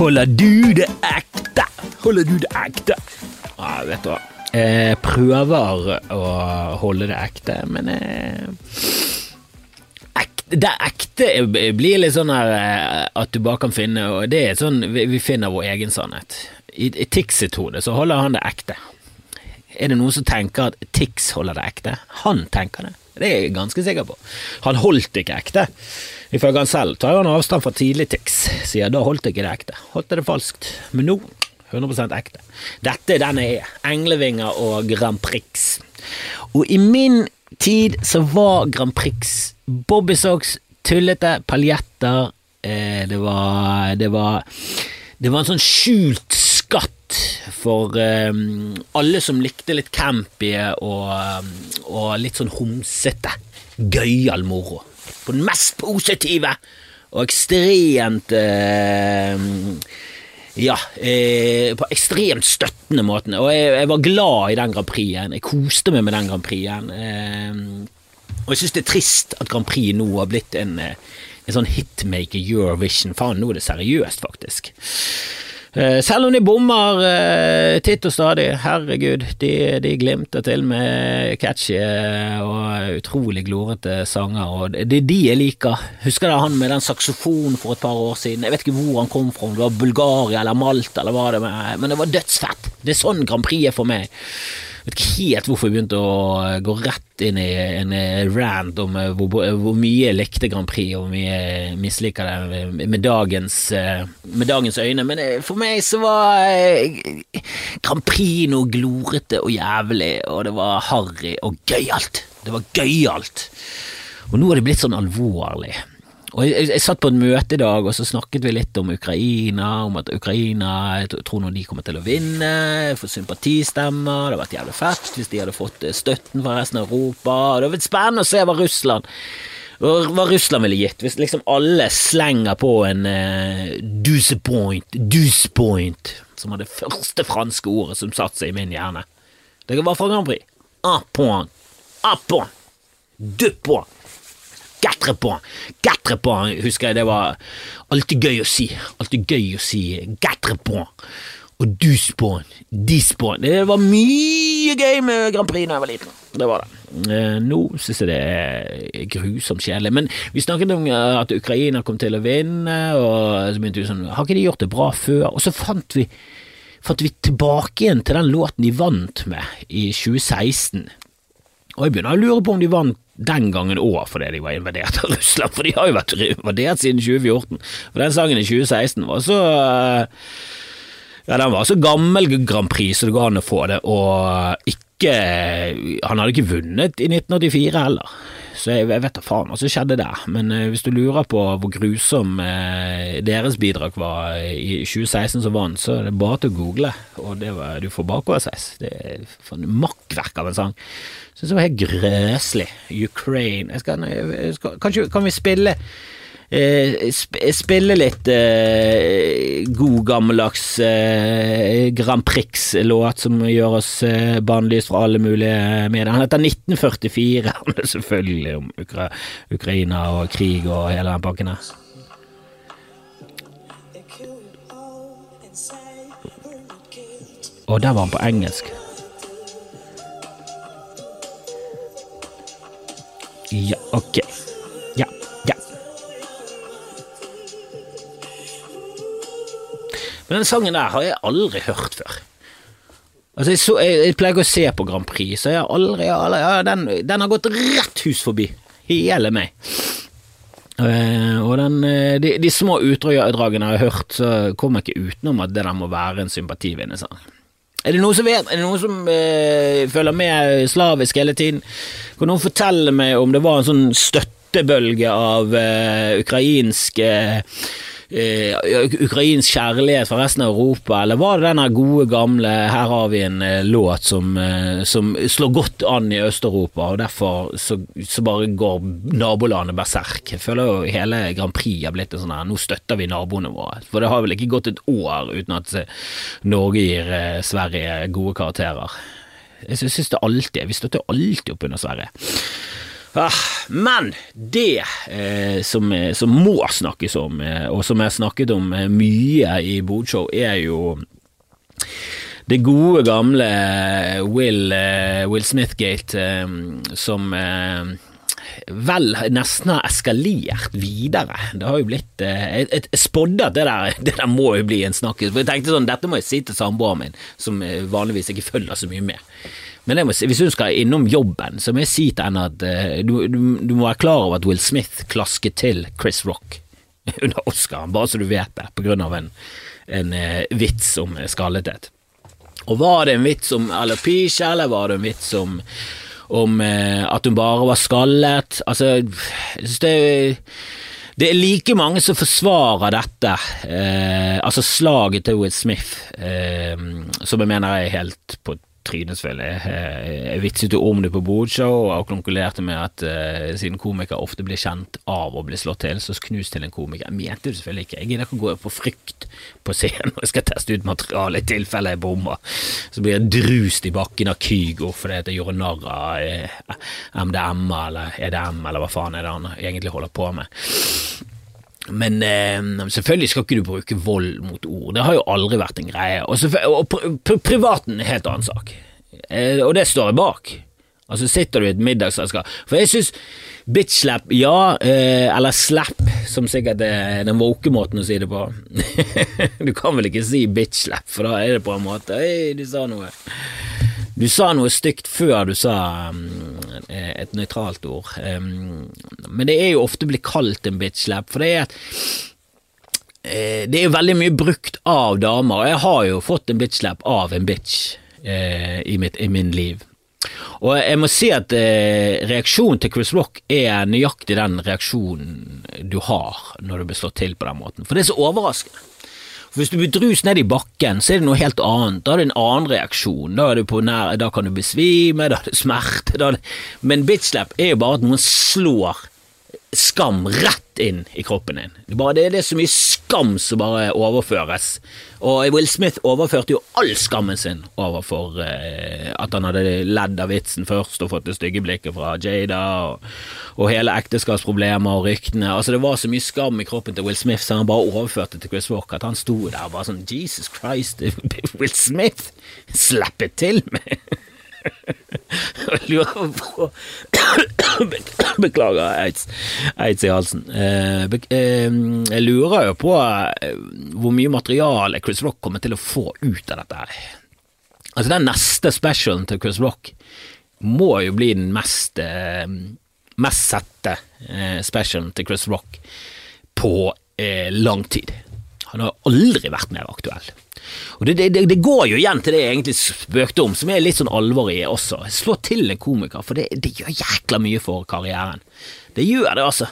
Holder du det ekte? Holder du det ekte? Ja, vet du hva. Jeg prøver å holde det ekte, men jeg Det ekte blir litt sånn her eh, at du bare kan finne Og det er sånn vi, vi finner vår egen sannhet. I, i Tix sitt hode så holder han det ekte. Er det noen som tenker at Tix holder det ekte? Han tenker det. Det er jeg ganske sikker på. Han holdt ikke ekte. Ifølge han selv tar han avstand fra tidlig Tix, sier da holdt ikke det ekte. Holdt det falskt. Men nå 100 ekte. Dette er den jeg er. Englevinger og Grand Prix. Og i min tid så var Grand Prix bobbysocks, tullete paljetter eh, Det var Det var Det var en sånn skjult for um, alle som likte litt campy og, og litt sånn homsete, gøyal moro. På den mest positive og ekstremt eh, ja, eh, på ekstremt støttende måten. Og jeg, jeg, var glad i den Grand Prix-en. Jeg koste meg med den Grand Prix-en. Eh, og jeg syns det er trist at Grand Prix nå har blitt en, eh, en sånn hitmaker Eurovision. Faen, nå er det seriøst, faktisk. Eh, selv om de bommer eh, titt og stadig, herregud, de, de glimter til med catchy eh, og utrolig glorete sanger, og det er de jeg liker. Husker dere han med den saksofonen for et par år siden? Jeg vet ikke hvor han kom fra, om det var Bulgaria eller Malta eller hva det var, men det var dødsfett. Det er sånn Grand Prix er for meg. Vet ikke helt hvorfor jeg begynte å gå rett inn i en rant om hvor, hvor mye jeg likte Grand Prix, og hvor mye jeg misliker det med dagens, med dagens øyne, men for meg så var Grand Prix noe glorete og jævlig, og det var harry og gøyalt. Det var gøyalt. Og nå er det blitt sånn alvorlig. Og jeg, jeg, satt på et møte i dag, og så snakket vi litt om Ukraina, om at Ukraina jeg tror nå de kommer til å vinne, få sympatistemmer, det hadde vært jævlig fett hvis de hadde fått støtten fra resten av Europa, det hadde vært spennende å se hva Russland hva Russland ville gitt, hvis liksom alle slenger på en uh, douce point, douce point, som var det første franske ordet som satte seg i min hjerne. Det var fra Grand Prix. Un point, un point, deux points. Quatre points, quatre points, husker jeg det var alltid gøy å si. Alltid gøy å si quatre points. Og douze point. dix point. Det var mye gøy med Grand Prix da jeg var liten. Det var det. Eh, nå synes jeg det er grusomt kjedelig. Men vi snakket om at Ukraina kom til å vinne, og så begynte vi sånn Har ikke de gjort det bra før? Og så fant vi, fant vi tilbake igjen til den låten de vant med i 2016. Og jeg begynner å lure på om de vant den gangen òg fordi de var invadert av Russland, for de har jo vært invadert siden 2014. For den sangen i 2016 var så Ja, den var så gammel Grand Prix så det går an å få det, og ikke Han hadde ikke vunnet i 1984 heller. Så jeg, jeg vet da faen hva som skjedde der, men uh, hvis du lurer på hvor grusom uh, deres bidrag var i 2016 som vant, så er det bare til å google, og var, du får bakoversveis. Det er for makkverk av en sang. Syns det var helt grøslig. Ukraine jeg skal, jeg skal, Kanskje kan vi spille eh, spille litt eh, god, gammeldags eh, Grand Prix-låt som gjør oss eh, bannlyst fra alle mulige medier. Han heter 1944, han er selvfølgelig om Ukra Ukraina og krig og hele den pakken her. Og der var han på engelsk. Ja, ok. Men den sangen der har jeg aldri hørt før. Altså, jeg, så, jeg, jeg pleier å se på Grand Prix, så jeg har aldri, aldri ja, den, den, har gått rett hus forbi. Hele meg. Uh, og den, de, de, små utdragene jeg har hørt, så kommer jeg ikke utenom at det der må være en sympativinnende sang. Er det noen som vet, er det noen som uh, følger med slavisk hele tiden? Kan noen fortelle meg om det var en sånn støttebølge av uh, ukrainske uh, ukrainsk kjærlighet fra resten av Europa, eller var det denne gode, gamle 'Her har vi en låt' som, som slår godt an i Øst-Europa, og derfor så, så, bare går nabolandet berserk? Jeg føler jo hele Grand Prix har blitt en sånn her 'nå støtter vi naboene våre', for det har vel ikke gått et år uten at Norge gir Sverige gode karakterer. Jeg syns det alltid Vi støtter alltid opp under Sverige. Ah, men det eh, som, eh, som, må snakkes om, eh, og som jeg har snakket om eh, mye i Bodshow, er jo det gode, gamle Will, Will Smith-gate, som vel nesten har eskalert videre. Det har jo blitt Jeg, jeg spådde at det der, det der må jo bli en snakkis, for jeg tenkte sånn, dette må jeg si til samboeren min, som vanligvis ikke følger så mye med. Men må, hvis hun skal innom jobben, så må jeg si til henne at uh, du, du, du, må være klar over at Will Smith klasket til Chris Rock under Oscaren, bare så du vet det, på grunn av en, en uh, vits om skallethet. Og var det en vits om alopecia, eller var det en vits om, om eh, at hun bare var skallet? Altså, jeg synes det det er like mange som forsvarer dette, eh, altså slaget til Will Smith, eh, som jeg mener er helt på trynet, selvfølgelig. Jeg vitset jo om det på Bodshow og konkluderte med at uh, siden komikere ofte blir kjent av å bli slått til, så knus til en komiker. Jeg mente det selvfølgelig ikke. Jeg gidder ikke å gå på frykt på scenen og jeg skal teste ut materiale i tilfelle jeg bommer. Så blir jeg drust i bakken av Kygo fordi jeg gjorde narr av uh, MDM eller EDM eller hva faen er det han egentlig holder på med. Men eh, selvfølgelig skal ikke du bruke vold mot ord, det har jo aldri vært en greie. Og, og pri privaten er en helt annen sak, eh, og det står jeg bak. Altså Sitter du i et middagsselskap For jeg syns bitch-slap, ja, eh, eller slap, som sikkert er den woke måten å si det på. du kan vel ikke si bitch-slap, for da er det på en måte Hei, du sa noe. Du sa noe stygt før du sa um, et nøytralt ord, um, men det er jo ofte blitt kalt en bitch-slap, for det er uh, det er jo veldig mye brukt av damer, og jeg har jo fått en bitch-slap av en bitch uh, i, mitt, i min liv. Og jeg må si at eh, reaksjonen til Chris Rock er nøyaktig den reaksjonen du har når du blir slått til på den måten, for det er så overraskende. For Hvis du blir drust ned i bakken, så er det noe helt annet. Da er det en annen reaksjon. Da, nær, da kan du besvime, da er det smerte. Da er det... Men bitchlap er jo bare at noen slår skam rett inn i kroppen din. Det bare, det, er så mye skam som bare overføres. Og Will Smith overførte jo all skammen sin overfor eh, at han hadde ledd av vitsen først og fått det stygge blikket fra Jada, og, og hele ekteskapsproblemer og ryktene. Altså Det var så mye skam i kroppen til Will Smith, så han bare overførte til Chris Walker. at han sto der og bare sånn Jesus Christ, Will Smith, slipp det til med! Lurer på Beklager aids, aids i halsen. Eh, eh, jeg lurer jo på eh, hvor mye materiale Chris Rock kommer til å få ut av dette. her. Altså Den neste specialen til Chris Rock må jo bli den mest, mest sette specialen til Chris Rock på lang tid. Han har aldri vært mer aktuell. Og det, det, det, går jo igjen til det jeg egentlig spøkte om, som er litt sånn alvor i også. Slå til en komiker, for det, det gjør jækla mye for karrieren. Det gjør det, altså.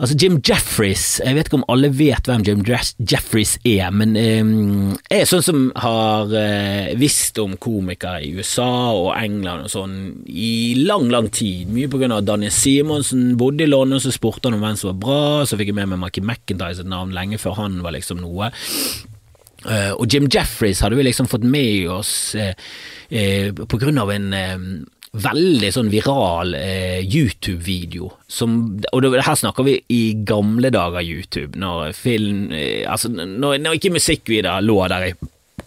Altså Jim Jeffries, jeg vet ikke om alle vet hvem Jim Jeffries er, men um, er sånn som har uh, visst om komikere i USA og England og sånn i lang, lang tid. Mye på grunn av Daniel Simonsen bodde i London, så spurte han om hvem som var bra, så fikk jeg med meg Mikey McIntyre sitt navn lenge før han var liksom noe. Uh, og Jim Jeffries hadde vi liksom fått med oss uh, på grunn av en veldig sånn viral YouTube-video Og det, her snakker vi i gamle dager YouTube, når film Altså når, når ikke musikkvideoer lå der i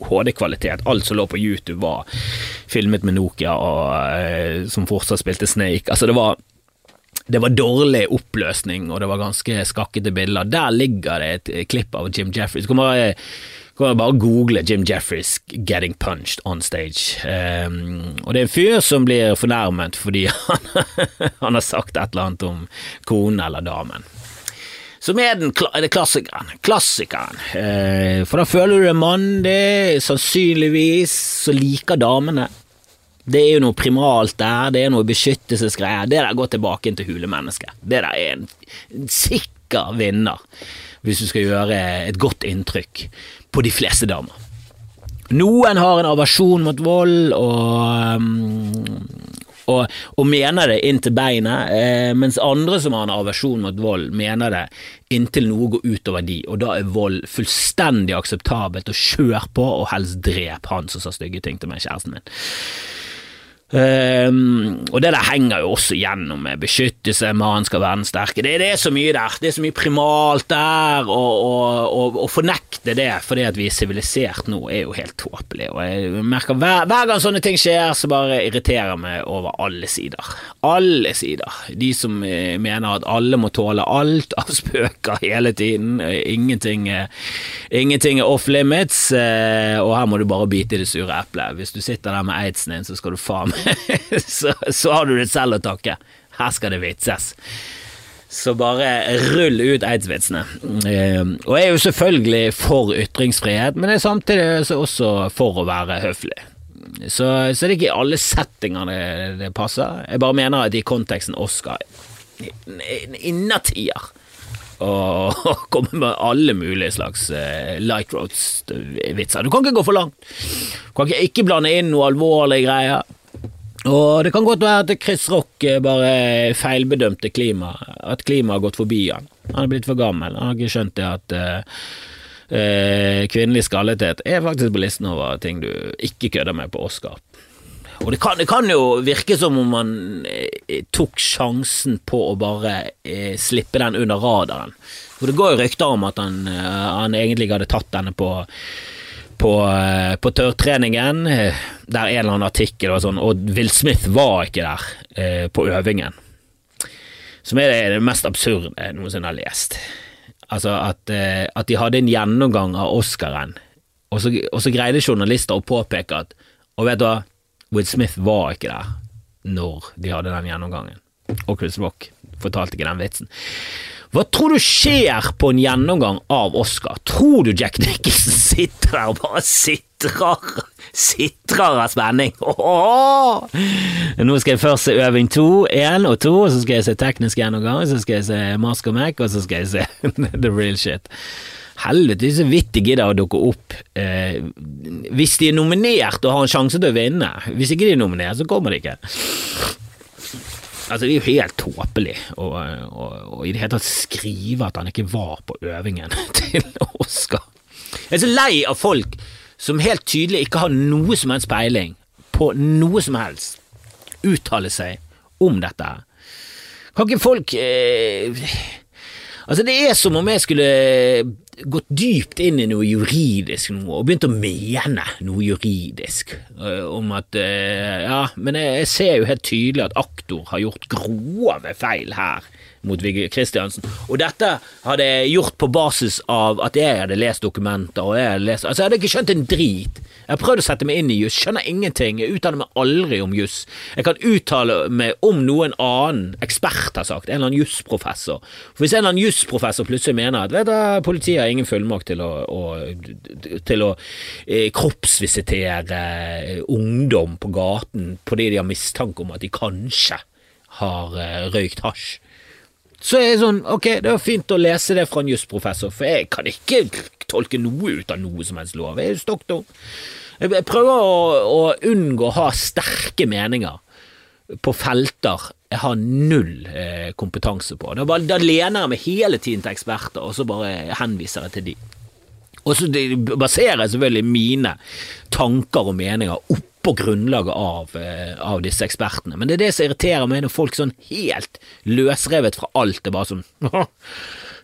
HD-kvalitet. Alt som lå på YouTube var filmet med Nokia og som fortsatt spilte Snake. Altså det var det var dårlig oppløsning, og det var ganske skakkete bilder. Der ligger det et klipp av Jim Jeffries. Så kommer kan man bare google Jim Jeffries 'getting punched on stage'. Um, og det er en fyr som blir fornærmet fordi han, han har sagt et eller annet om konen eller damen. Som er den er klassikeren. Klassikeren. Uh, for da føler du deg mandig, sannsynligvis så liker damene. Det er jo noe primalt der, det er noe beskyttelsesgreier. Det der går tilbake inn til hulemennesket. Det der er en sikker vinner hvis du skal gjøre et godt inntrykk på de fleste damer. Noen har en aversjon mot vold og, um, og, og, mener det inntil beinet, eh, mens andre som har en aversjon mot vold, mener det inntil noe går utover de, og da er vold fullstendig akseptabelt, og kjør på og helst drep han som sa stygge ting til meg, kjæresten min. Um, og det der henger jo også gjennom med beskyttelse, mannen skal være den sterke. Det, det, er så mye der. Det er så mye primalt der, å fornekte det fordi at vi er sivilisert nå, er jo helt tåpelig. Og jeg merker hver, hver, gang sånne ting skjer, så bare irriterer meg over alle sider. Alle sider. De som eh, mener at alle må tåle alt av spøker hele tiden. Ingenting, ingenting er off limits, eh, og her må du bare bite i det sure eplet. Hvis du sitter der med aidsen din, så skal du faen meg så, så har du det selv å takke. Her skal det vitses. Så bare rull ut eidsvitsene. Ehm, og jeg er jo selvfølgelig for ytringsfrihet, men jeg er samtidig også for å være høflig. Så, så det er ikke i alle settinger det, det, passer. Jeg bare mener at i konteksten Oscar innertier og, og komme med alle mulige slags uh, light roads-vitser. Du kan ikke gå for langt. Du kan ikke, ikke blande inn noe alvorlige greier. Og det kan godt være at Chris Rock bare feilbedømte klima, at klimaet har gått forbi han. Han er blitt for gammel, han har ikke skjønt det at uh, uh, kvinnelig skallethet er faktisk på listen over ting du ikke kødder med på Oscar. Og det kan, det kan jo virke som om man eh, tok sjansen på å bare slippe den under radaren. For det går jo rykter om at han, han egentlig hadde tatt denne på på, eh, på tørrtreningen, eh, der en eller annen artikkel var sånn, og Will Smith var ikke der eh, på øvingen. Som er det, mest absurde jeg noensinne har lest. Altså at, at, de hadde en gjennomgang av Oscaren, og så, og så greide journalister å påpeke at Og vet du hva, Will Smith var ikke der når de hadde den gjennomgangen. Og Chris Rock fortalte ikke den vitsen. Hva tror du skjer på en gjennomgang av Oscar? Tror du Jack Nicholson sitter der og bare sitrer? Sitrer av spenning. Åh! Nå skal jeg først se øving to, én og to, så skal jeg se teknisk gjennomgang, så skal jeg se Mask og Mac, og så skal jeg se The Real Shit. Helvete, så vidt de gidder å dukke opp. Eh, hvis de er nominert og har en sjanse til å vinne. Hvis ikke de er nominert, så kommer de ikke. Altså, det er jo helt tåpelig å i det hele tatt skrive at han ikke var på øvingen til Oscar. Jeg er så lei av folk som helt tydelig ikke har noe som helst peiling på noe som helst, uttale seg om dette. Kan ikke folk eh, Altså, det er som om jeg skulle gått dypt inn i noe juridisk nå, og begynt å mene noe juridisk uh, om at uh, Ja, men jeg, jeg, ser jo helt tydelig at aktor har gjort grove feil her mot Viggo Kristiansen. Og dette hadde jeg gjort på basis av at jeg hadde lest dokumenter, og jeg hadde lest Altså, jeg hadde ikke skjønt en drit. Jeg har prøvd å sette meg inn i juss, skjønner ingenting, jeg uttaler meg aldri om juss. Jeg kan uttale meg om noe en annen ekspert har sagt, en eller annen jusprofessor. For hvis en eller annen jusprofessor plutselig mener at vet du, politiet har ingen fullmakt til å, å, til å eh, kroppsvisitere ungdom på gaten fordi de har mistanke om at de kanskje har eh, røykt hasj, så er det sånn, ok, det var fint å lese det fra en jusprofessor, for jeg kan ikke tolke noe ut av noe som helst lov. Jeg er stokk dum. Jeg prøver å, å, unngå å ha sterke meninger på felter jeg har null eh, kompetanse på. Da, da, lener jeg meg hele tiden til eksperter, og så bare henviser jeg til de. Og så baserer jeg selvfølgelig mine tanker og meninger opp på grunnlaget av, eh, av, disse ekspertene. Men det er det som irriterer meg, når folk sånn helt løsrevet fra alt er bare sånn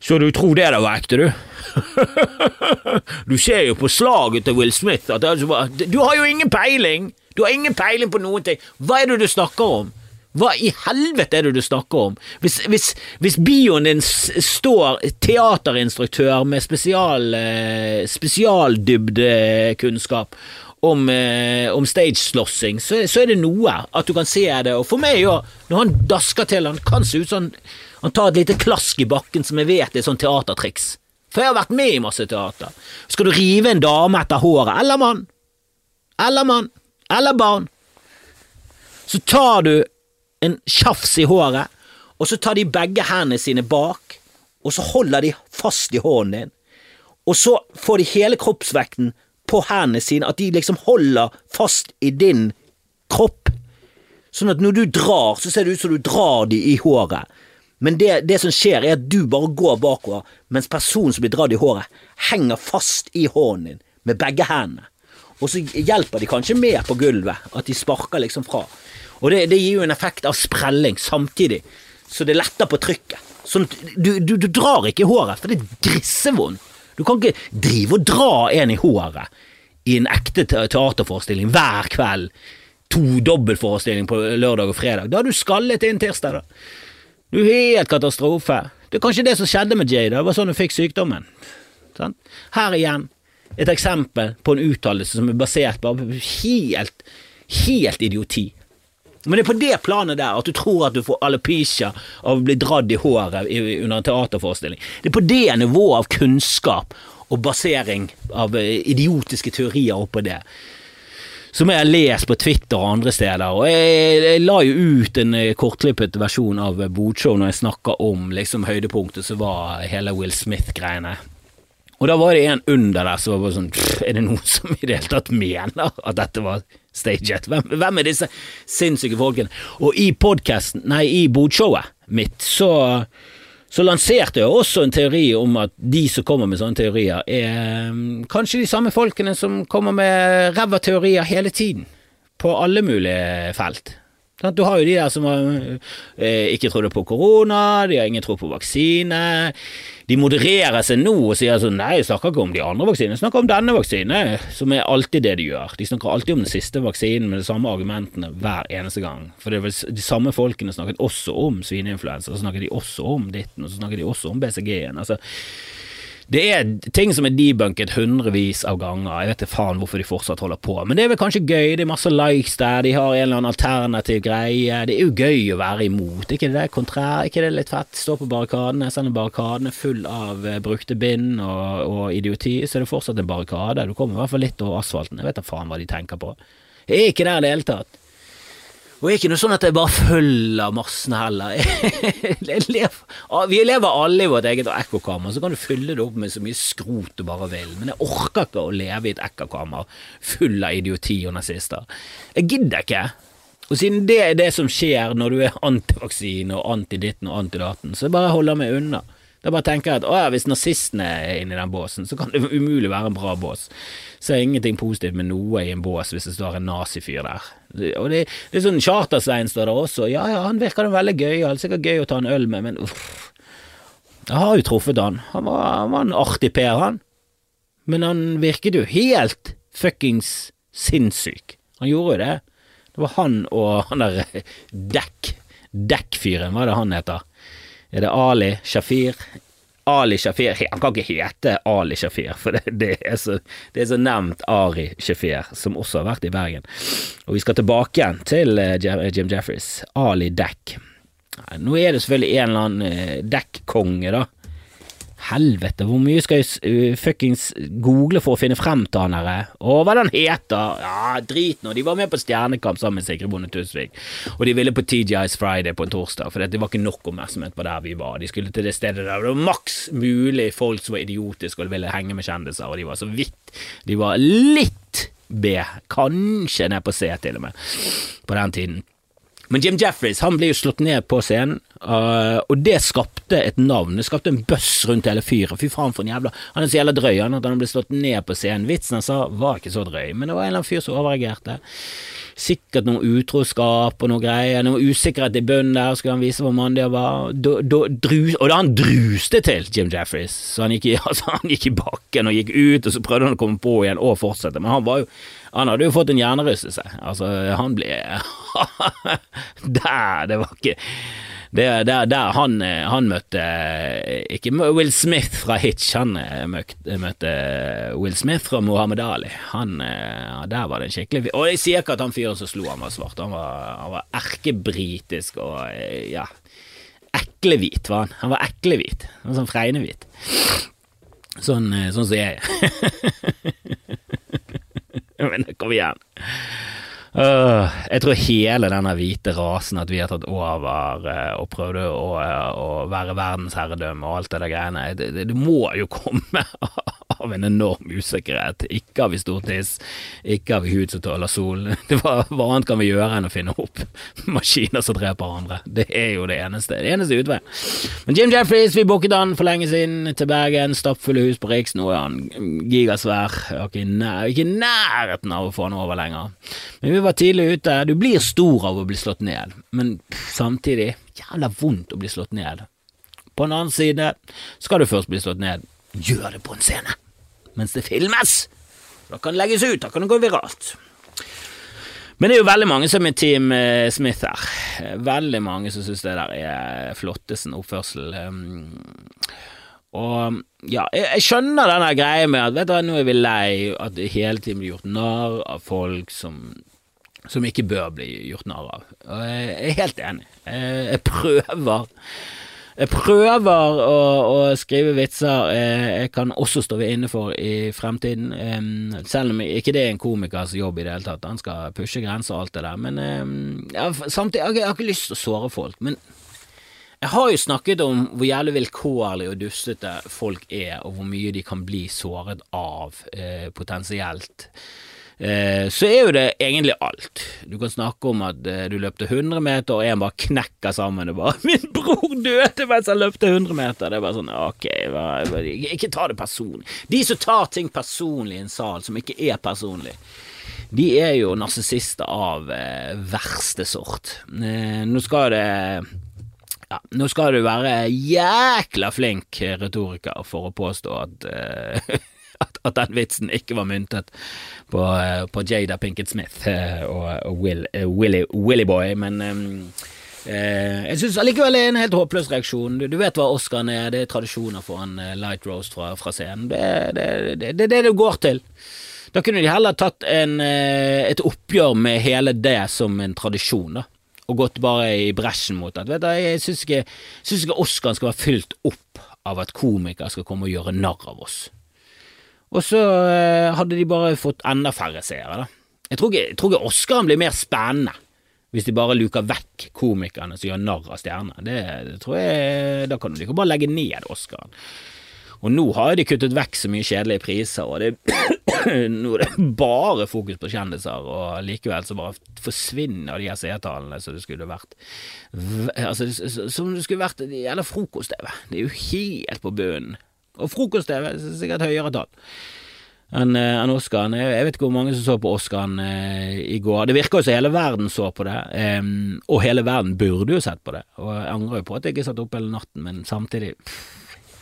Så du tror det der var ekte, du? du ser jo på slaget til Will Smith at Du har jo ingen peiling! Du har ingen peiling på noen ting! Hva er det du snakker om? Hva i helvete er det du snakker om? Hvis, hvis, hvis bioen din står teaterinstruktør med spesial, eh, spesialdybdekunnskap om, eh, om stageslåssing, så, så, er det noe at du kan se det. Og for meg òg, når han dasker til, han kan se ut som han tar et lite klask i bakken som jeg vet er sånn teatertriks. For jeg har vært med i masse teater. Skal du rive en dame etter håret, eller mann, eller mann, eller barn, så tar du en tjafs i håret, og så tar de begge hendene sine bak, og så holder de fast i hånden din, og så får de hele kroppsvekten på hendene sine, at de liksom holder fast i din kropp. Sånn at når du drar, så ser det ut som du drar de i håret. Men det, det som skjer, er at du bare går bakover, mens personen som blir dratt i håret, henger fast i hånden din med begge hendene. og så hjelper de kanskje mer på gulvet, at de sparker liksom fra. Og det, det gir jo en effekt av sprelling samtidig, så det letter på trykket. Sånn, du, du, du drar ikke i håret, for det er drissevondt. Du kan ikke drive og dra en i håret i en ekte teaterforestilling hver kveld. To dobbeltforestilling på lørdag og fredag. Da har du skallet inn tirsdag, da. Du er helt katastrofe. Det er kanskje det som skjedde med Jay, det var sånn hun fikk sykdommen. Sånn? Her igjen et eksempel på en uttalelse som er basert på helt, helt idioti. Men det er på det planet der at du tror at du får alopecia av å bli dratt i håret under en teaterforestilling. Det er på det nivået av kunnskap og basering av eh, idiotiske teorier oppå det. Som jeg har lest på Twitter og andre steder. Og jeg, jeg la jo ut en eh, kortklippet versjon av Bodshow når jeg snakka om liksom høydepunktet som var hele Will Smith-greiene. Og da var det en under der som var bare sånn Er det noen som i det hele tatt mener at dette var staged? Hvem, hvem er disse sinnssyke folkene? Og i podkasten, nei, i bodshowet mitt, så, så lanserte jeg også en teori om at de som kommer med sånne teorier, er um, kanskje de samme folkene som kommer med ræva teorier hele tiden. På alle mulige felt. Du har jo de der som har, eh, ikke trodde på korona, de har ingen tro på vaksine. De modererer seg nå og sier sånn nei, jeg snakker ikke om de andre vaksinene, jeg snakker om denne vaksinen, som er alltid det de gjør. De snakker alltid om den siste vaksinen med de samme argumentene hver eneste gang. For det er vel de samme folkene snakket også om svineinfluensa, så snakker de også om ditten, og så snakker de også om BCG-en. Altså, det er ting som er debunket hundrevis av ganger, jeg vet ikke faen hvorfor de fortsatt holder på, men det er vel kanskje gøy, det er masse likes der, de har en eller annen alternativ greie, det er jo gøy å være imot, ikke det kontrær, ikke det litt fett, stå på barrikadene, selv om barrikadene er full av eh, brukte bind og, og, idioti, så er det fortsatt en barrikade, du kommer i hvert fall litt over asfalten, jeg vet da faen hva de tenker på. Jeg er ikke der i det hele tatt. Og det er ikke noe sånn at jeg bare følger massene heller. Vi lever alle i vårt eget ekkokammer, så kan du fylle det opp med så mye skrot du bare vil, men jeg orker ikke å leve i et ekkokammer full av idioti og nazister. Jeg gidder ikke. Og siden det er det som skjer når du er antivaksine og antiditten og antidaten, så jeg bare holder meg unna. Da bare tenker jeg at å ja, hvis nazistene er inni den båsen, så kan det umulig være en bra bås. Så er det ingenting positivt med noe i en bås hvis det står en nazifyr der. Og det, det er sånn Charter-Svein står der også. Ja ja, han virker veldig gøy, det er sikkert gøy å ta en øl med, men uff. Jeg har jo truffet han. Han var, han var en artig Per, han. Men han virket jo helt fuckings sinnssyk. Han gjorde jo det. Det var han og han der Dekk. Dekk-fyren, hva er det han heter? Er det Ali Shafir? Ali Shafir Han kan ikke hete Ali Shafir, for det, det, er, så, så nevnt Ari Shafir, som også har vært i Bergen. Og vi skal tilbake igjen til eh, Jim Jeffries. Ali Deck. Nå er det selvfølgelig en eller annen uh, Deck-konge, da Helvete, hvor mye skal jeg uh, fuckings google for å finne frem til han herre? Å, hva den heter? Ja, drit nå. De var med på Stjernekamp sammen med Sigrid Bonde Tusvik, og de ville på TGI's Friday på en torsdag, for det var ikke nok oppmerksomhet på der vi var. De skulle til det stedet der det var maks mulig folk som var idiotiske og ville henge med kjendiser, og de var så vidt De var litt B, kanskje ned på C til og med, på den tiden. Men Jim Jeffries han ble jo slått ned på scenen, uh, og det skapte et navn. Det skapte en bøss rundt hele fyret. Fy faen for en jævla Han er så jævla drøy han at han ble slått ned på scenen. Vitsen han sa var ikke så drøy, men det var en eller annen fyr som overreagerte. Sikkert noe utroskap og noe greier, noe usikkerhet i bunnen der, skulle han vise hvor mandig han var. Do, do, drus, og da han druste til, Jim Jeffries, så han gikk, altså, han gikk i bakken og gikk ut, og så prøvde han å komme på igjen og fortsette, men han var jo han hadde jo fått en hjernerystelse. Altså, han ble Der, det var ikke det, der, der han, han, møtte Ikke Will Smith fra Hitch, han eh, møtte, Will Smith fra Mohammed Ali. Han, eh, der var det en skikkelig Og jeg sier ikke at han fyren som slo han var svart, han var, han var erkebritisk og eh, ja Eklehvit var han. Han var eklehvit. Sånn fregnehvit. Sånn, sånn som jeg Men kom igjen. Uh, jeg tror hele denne hvite rasen at vi har tatt over uh, og prøvde å, uh, å være verdensherredømme og alt det der greiene, det, det, det, må jo komme av en enorm usikkerhet. Ikke har vi stortiss, ikke har vi hud som tåler sol. Hva annet kan vi gjøre enn å finne opp maskiner som dreper hverandre? Det er jo det eneste. Det eneste utveien. Men Jim Jeffries, vi booket han for lenge siden til Bergen. Stappfulle hus på Riks. Nå er han gigasvær. Ikke i nærheten av å få han over lenger. Men vi var tidlig ute. Du blir stor av å bli slått ned, men samtidig jævla vondt å bli slått ned. På en annen side, skal du først bli slått ned, gjør det på en scene mens det filmes. Da kan det legges ut, da kan det gå viralt. Men det er jo veldig mange som er Team eh, Smith her. Veldig mange som syns det der er flottesen oppførsel. Og ja, jeg, skjønner denne greia med at vet du, nå er vi lei at det hele tiden blir gjort narr av folk som, som ikke bør bli gjort narr av. Og jeg er helt enig. Jeg, jeg prøver jeg prøver å, å skrive vitser jeg kan også stå inne for i fremtiden, selv om ikke det er en komikers jobb i det hele tatt. Han skal pushe grenser og alt det der, men ja, samtidig jeg, jeg har ikke lyst til å såre folk. Men jeg har jo snakket om hvor jævlig vilkårlig og dustete folk er, og hvor mye de kan bli såret av, eh, potensielt. Eh, så er jo det egentlig alt. Du kan snakke om at eh, du løpte 100 meter, og en bare knekker sammen og bare 'Min bror døde mens han løpte 100 meter'. Det er bare sånn Ok, ikke ta det personlig. De som tar ting personlig i en sal som ikke er personlig, de er jo narsissister av eh, verste sort. nå skal det ja, nå skal du være jækla flink retoriker for å påstå at at, at, den vitsen ikke var myntet på, eh, på Jada Pinkett Smith eh, og, og Will, uh, Willy, Willy, Boy, men um, jeg syns allikevel det er en helt håpløs reaksjon. Du, du vet hva Oscaren er, det er tradisjoner for en light roast fra, fra scenen. Det er det, det, det, det, det går til. Da kunne de heller tatt en, et oppgjør med hele det som en tradisjon, da og gått bare i bresjen mot det. vet du, Jeg syns ikke, ikke Oscaren skal være fylt opp av at komikere skal komme og gjøre narr av oss. Og så eh, hadde de bare fått enda færre seere, da. Jeg tror ikke, jeg tror ikke Oscaren blir mer spennende hvis de bare luker vekk komikerne som gjør narr av stjernene. Det, det, tror jeg Da kan de ikke bare legge ned Oscaren. Og nå har de kuttet vekk så mye kjedelige priser, og det, nå er det bare fokus på kjendiser, og likevel så bare forsvinner de her seertallene som det skulle vært Altså, som det skulle vært Eller frokost-TV. Det er jo helt på bunnen. Og frokost-TV er sikkert høyere tall enn eh, en Oscaren. Jeg vet ikke hvor mange som så på Oscaren eh, i går. Det virker jo som hele verden så på det, eh, og hele verden burde jo sett på det. Og jeg angrer jo på at jeg ikke satt opp hele natten, men samtidig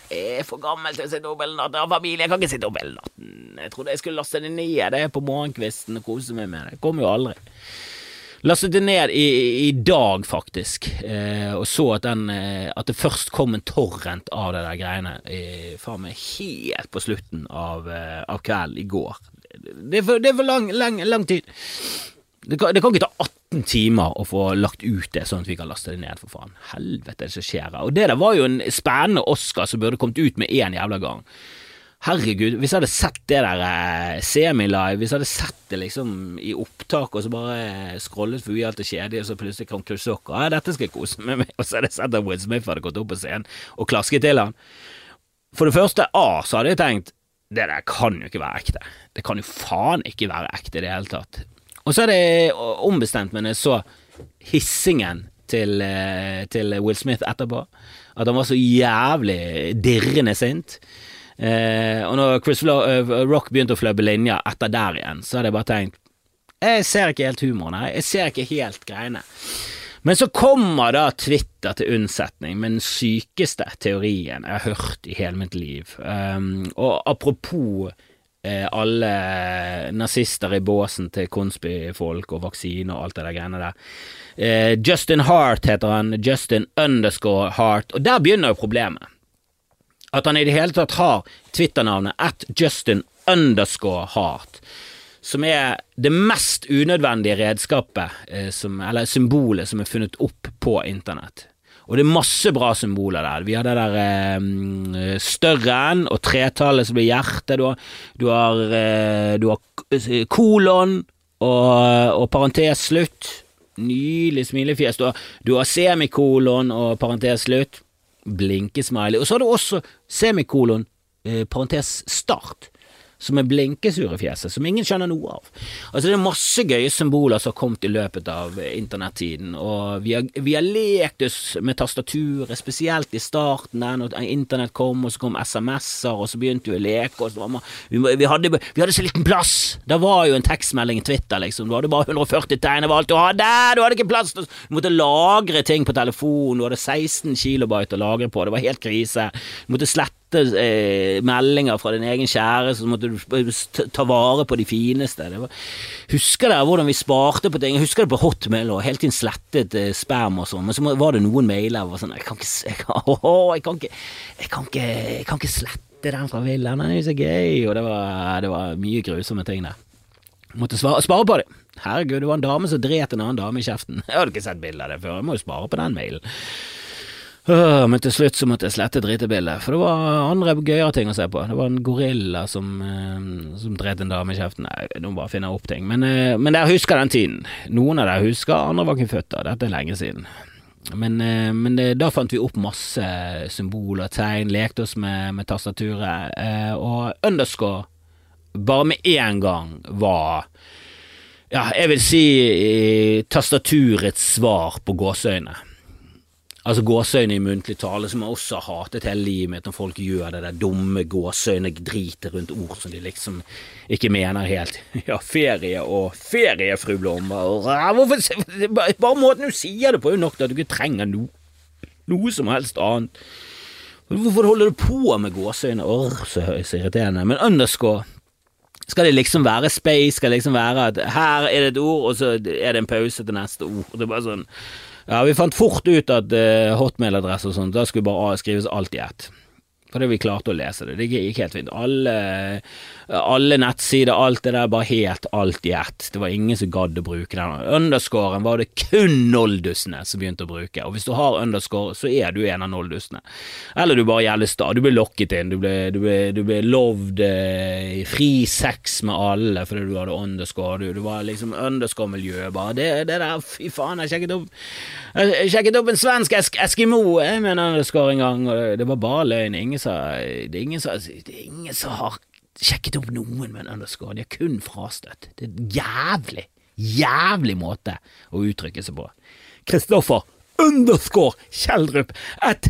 jeg er for gammel til å sitte opp hele natten. Jeg har familie, jeg kan ikke sitte opp hele natten. Jeg trodde jeg skulle laste det ned det er på morgenkvisten og kose meg med det. Jeg kommer jo aldri. Lastet det ned i, i dag, faktisk, eh, og så at, den, eh, at, det først kom en torrent av det der greiene faen meg helt på slutten av, eh, av kvelden i går. Det er for, det er for lang, lang, lang, tid. Det kan, det kan, ikke ta 18 timer å få lagt ut det, sånn at vi kan laste det ned, for faen. Helvete, det som skjer her. Og det der var jo en spennende Oscar som burde kommet ut med én jævla gang. Herregud, hvis jeg hadde sett det der eh, semi-live, hvis jeg hadde sett det liksom i opptak, og så bare scrollet forbi alt det kjedelige, og så plutselig kom Krusok, og ja, dette skal jeg kose meg med, og så hadde jeg sett at Will Smith hadde gått opp på scenen og klasket til han. For det første, A, så hadde jeg tenkt det der kan jo ikke være ekte. Det kan jo faen ikke være ekte i det hele tatt. Og så er det ombestemt, men jeg så hissingen til, eh, til Will Smith etterpå. At han var så jævlig dirrende sint. Eh, og når Chris uh, Rock begynte å fløbe linja etter der igjen, så hadde jeg bare tenkt Jeg ser ikke helt humoren her, jeg ser ikke helt greiene. Men så kommer da Twitter til unnsetning med den sykeste teorien jeg har hørt i hele mitt liv. Um, og apropos eh, alle nazister i båsen til Consby-folk og vaksine og alt det der greiene der. Eh, Justin Hart heter han, Justin underscore Hart, og der begynner jo problemet at han i det hele tatt har Twitter-navnet at Justin underscore Heart, som er det mest unødvendige redskapet, eh, som, eller symbolet, som er funnet opp på internett. Og det er masse bra symboler der. Vi har det der eh, større og tretallet som blir hjertet. Du har, du har, eh, du har kolon og, og parentes slutt. Nylig smilefjes. Du har, du har semikolon og parentes slutt blinkesmiley. Og så har du også semikolon, eh, parentes start. Som er blinkesure fjeset, som ingen skjønner noe av. Altså Det er masse gøye symboler som har kommet i løpet av internettiden, og vi har, vi har lekt oss med tastaturet, spesielt i starten der når internett kom, og så kom SMS-er, og så begynte vi å leke, og så var vi, vi, hadde, vi hadde så liten plass. Det var jo en tekstmelding i Twitter, liksom. Du hadde bare 140 tegn, det alt du hadde, du hadde ikke plass. Du måtte lagre ting på telefonen, du hadde 16 kilobyte å lagre på, det var helt krise. Du måtte slette eh, meldinger fra din egen kjære, så måtte du ta vare på de fineste. Var, husker dere hvordan vi sparte på ting? Jeg husker det på Hotmail og hele tiden slettet eh, spam og sånn, men så var det noen mailer og sånn Jeg kan ikke, jeg jeg jeg jeg kan ikke slette den fra Wilhelm, den er jo så gøy, og det var, det var mye grusomme ting der. Måtte svare, spare på det. Herregud, det var en dame som dret en annen dame i kjeften. Jeg hadde ikke sett bilde av det før, jeg må jo spare på den mailen. Men til slutt så måtte jeg slette dritebildet, for det var andre gøyere ting å se på. Det var en gorilla som, uh, som dret en dame i kjeften. Nei, nå bare finner jeg opp ting. Men, uh, men dere husker den tiden. Noen av dere husker, andre var ikke født da. Dette er lenge siden. Men, uh, men det, da fant vi opp masse symboler, tegn, lekte oss med, med tastaturet, og underscore bare med én gang var ja, jeg vil si tastaturets svar på gåseøyne. Altså gåseøyne i muntlig tale, som jeg også har hatet hele livet mitt når folk gjør det der dumme gåseøyne-dritet rundt ord som de liksom ikke mener helt. Ja, ferie og ferie, fru Blom. Hvorfor, bare måten du sier det på er jo nok til at du ikke trenger no, noe som helst annet. Hvorfor holder du på med gåseøyne? Åh, så, så irriterende. Men underscore skal det liksom være space, skal det liksom være at her er det et ord, og så er det en pause til neste ord. Det er bare sånn ja, vi fant fort ut at uh, hotmail-adresse og sånt, da skulle bare skrives alt i ett. Fordi vi klarte å lese det. Det gikk helt fint. Alle, alle nettsider, alt det der, bare helt alt i ett. Det var ingen som gadd å bruke den. Underscoren var det kun noldusene som begynte å bruke, og hvis du har underscore, så er du en av noldusene. Eller du bare gjelder sta. Du blir lokket inn, du ble lovd eh, fri sex med alle fordi du hadde underscore. Du, du var liksom underscore-miljø, bare. Det, det, der, fy faen, jeg sjekket opp Jeg sjekket opp en svensk esk Eskimo med en underscore en gang, og det var bare løgn. Ingen ingen som Det er ingen som, det er ingen som har sjekket opp noen med en underscore, de har kun frastøtt. Det er en jævlig, jævlig måte å uttrykke seg på. Kristoffer underscore Kjeldrup et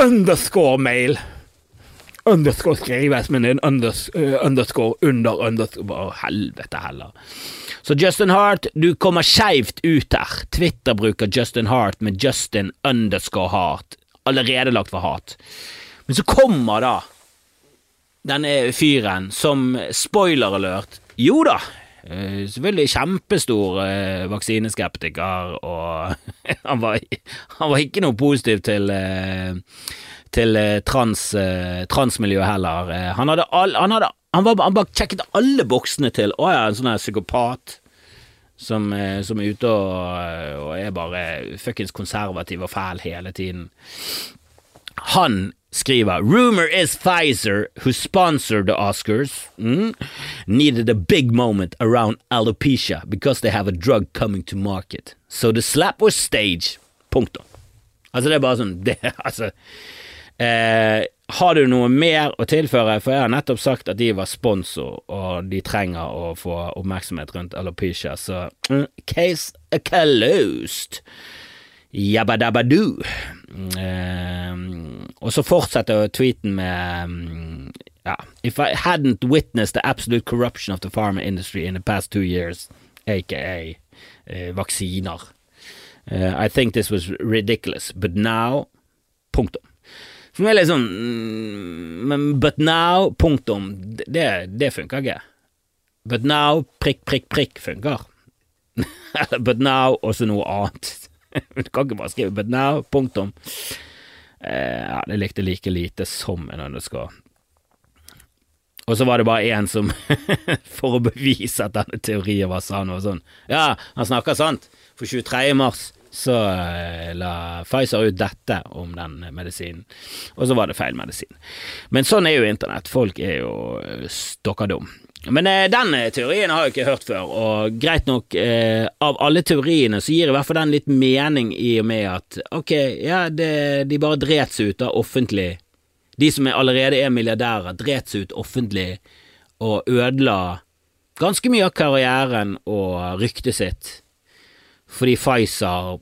underscore-mail. Underscore skrives, men en unders, uh, underscore under underscore Å, helvete heller. Så Justin Hart, du kommer skeivt ut her. Twitter bruker Justin Hart med Justin underscore Hart. Allerede lagt for hat. Men så kommer da denne fyren som spoiler alert Jo da, eh, selvfølgelig kjempestor eh, vaksineskeptiker, og han var, han var, ikke noe positiv til eh, til trans, transmiljøet heller. Han hadde, all, han, hadde han, var, han bare sjekket alle boksene til Å ja, en sånn her psykopat som, som, er ute og, og er bare fuckings konservativ og fæl hele tiden. Han skriver Rumor is Pfizer, who sponsored the Oscars, mm, needed a big moment around alopecia because they have a drug coming to market. So the slap was staged. Punktum. Altså, det er bare sånn det, altså, eh, Har du noe mer å tilføre? For jeg har nettopp sagt at de var sponsor, og de trenger å få oppmerksomhet rundt alopecia, så mm, case closed. Jabbadabadu. Uh, og så fortsetter tweeten med um, ja, If I hadn't witnessed the absolute corruption of the pharma industry in the past two years, aka uh, vaksiner, uh, I think this was ridiculous, but now Punktum. Meg er litt sånn mm, but now, punktum, det, det funker ikke. But now, prikk, prikk, prikk funker. but now, også noe annet. Du kan ikke bare skrive 'but now', punktum. Eh, ja, det likte like lite som en underscore. Og så var det bare én som, for å bevise at denne teorien var sann, og sånn Ja, han snakker sant! For 23. mars så eh, la Pfizer ut dette om den medisinen, og så var det feil medisin. Men sånn er jo internett, folk er jo stokker stokka dum. Men eh, den eh, teorien har jeg ikke hørt før, og greit nok, eh, av alle teoriene så gir i hvert fall den litt mening i og med at ok, ja, det, de bare dret seg ut av offentlig. De som er allerede er milliardærer, dret seg ut offentlig og ødela ganske mye av karrieren og ryktet sitt. Fordi Pfizer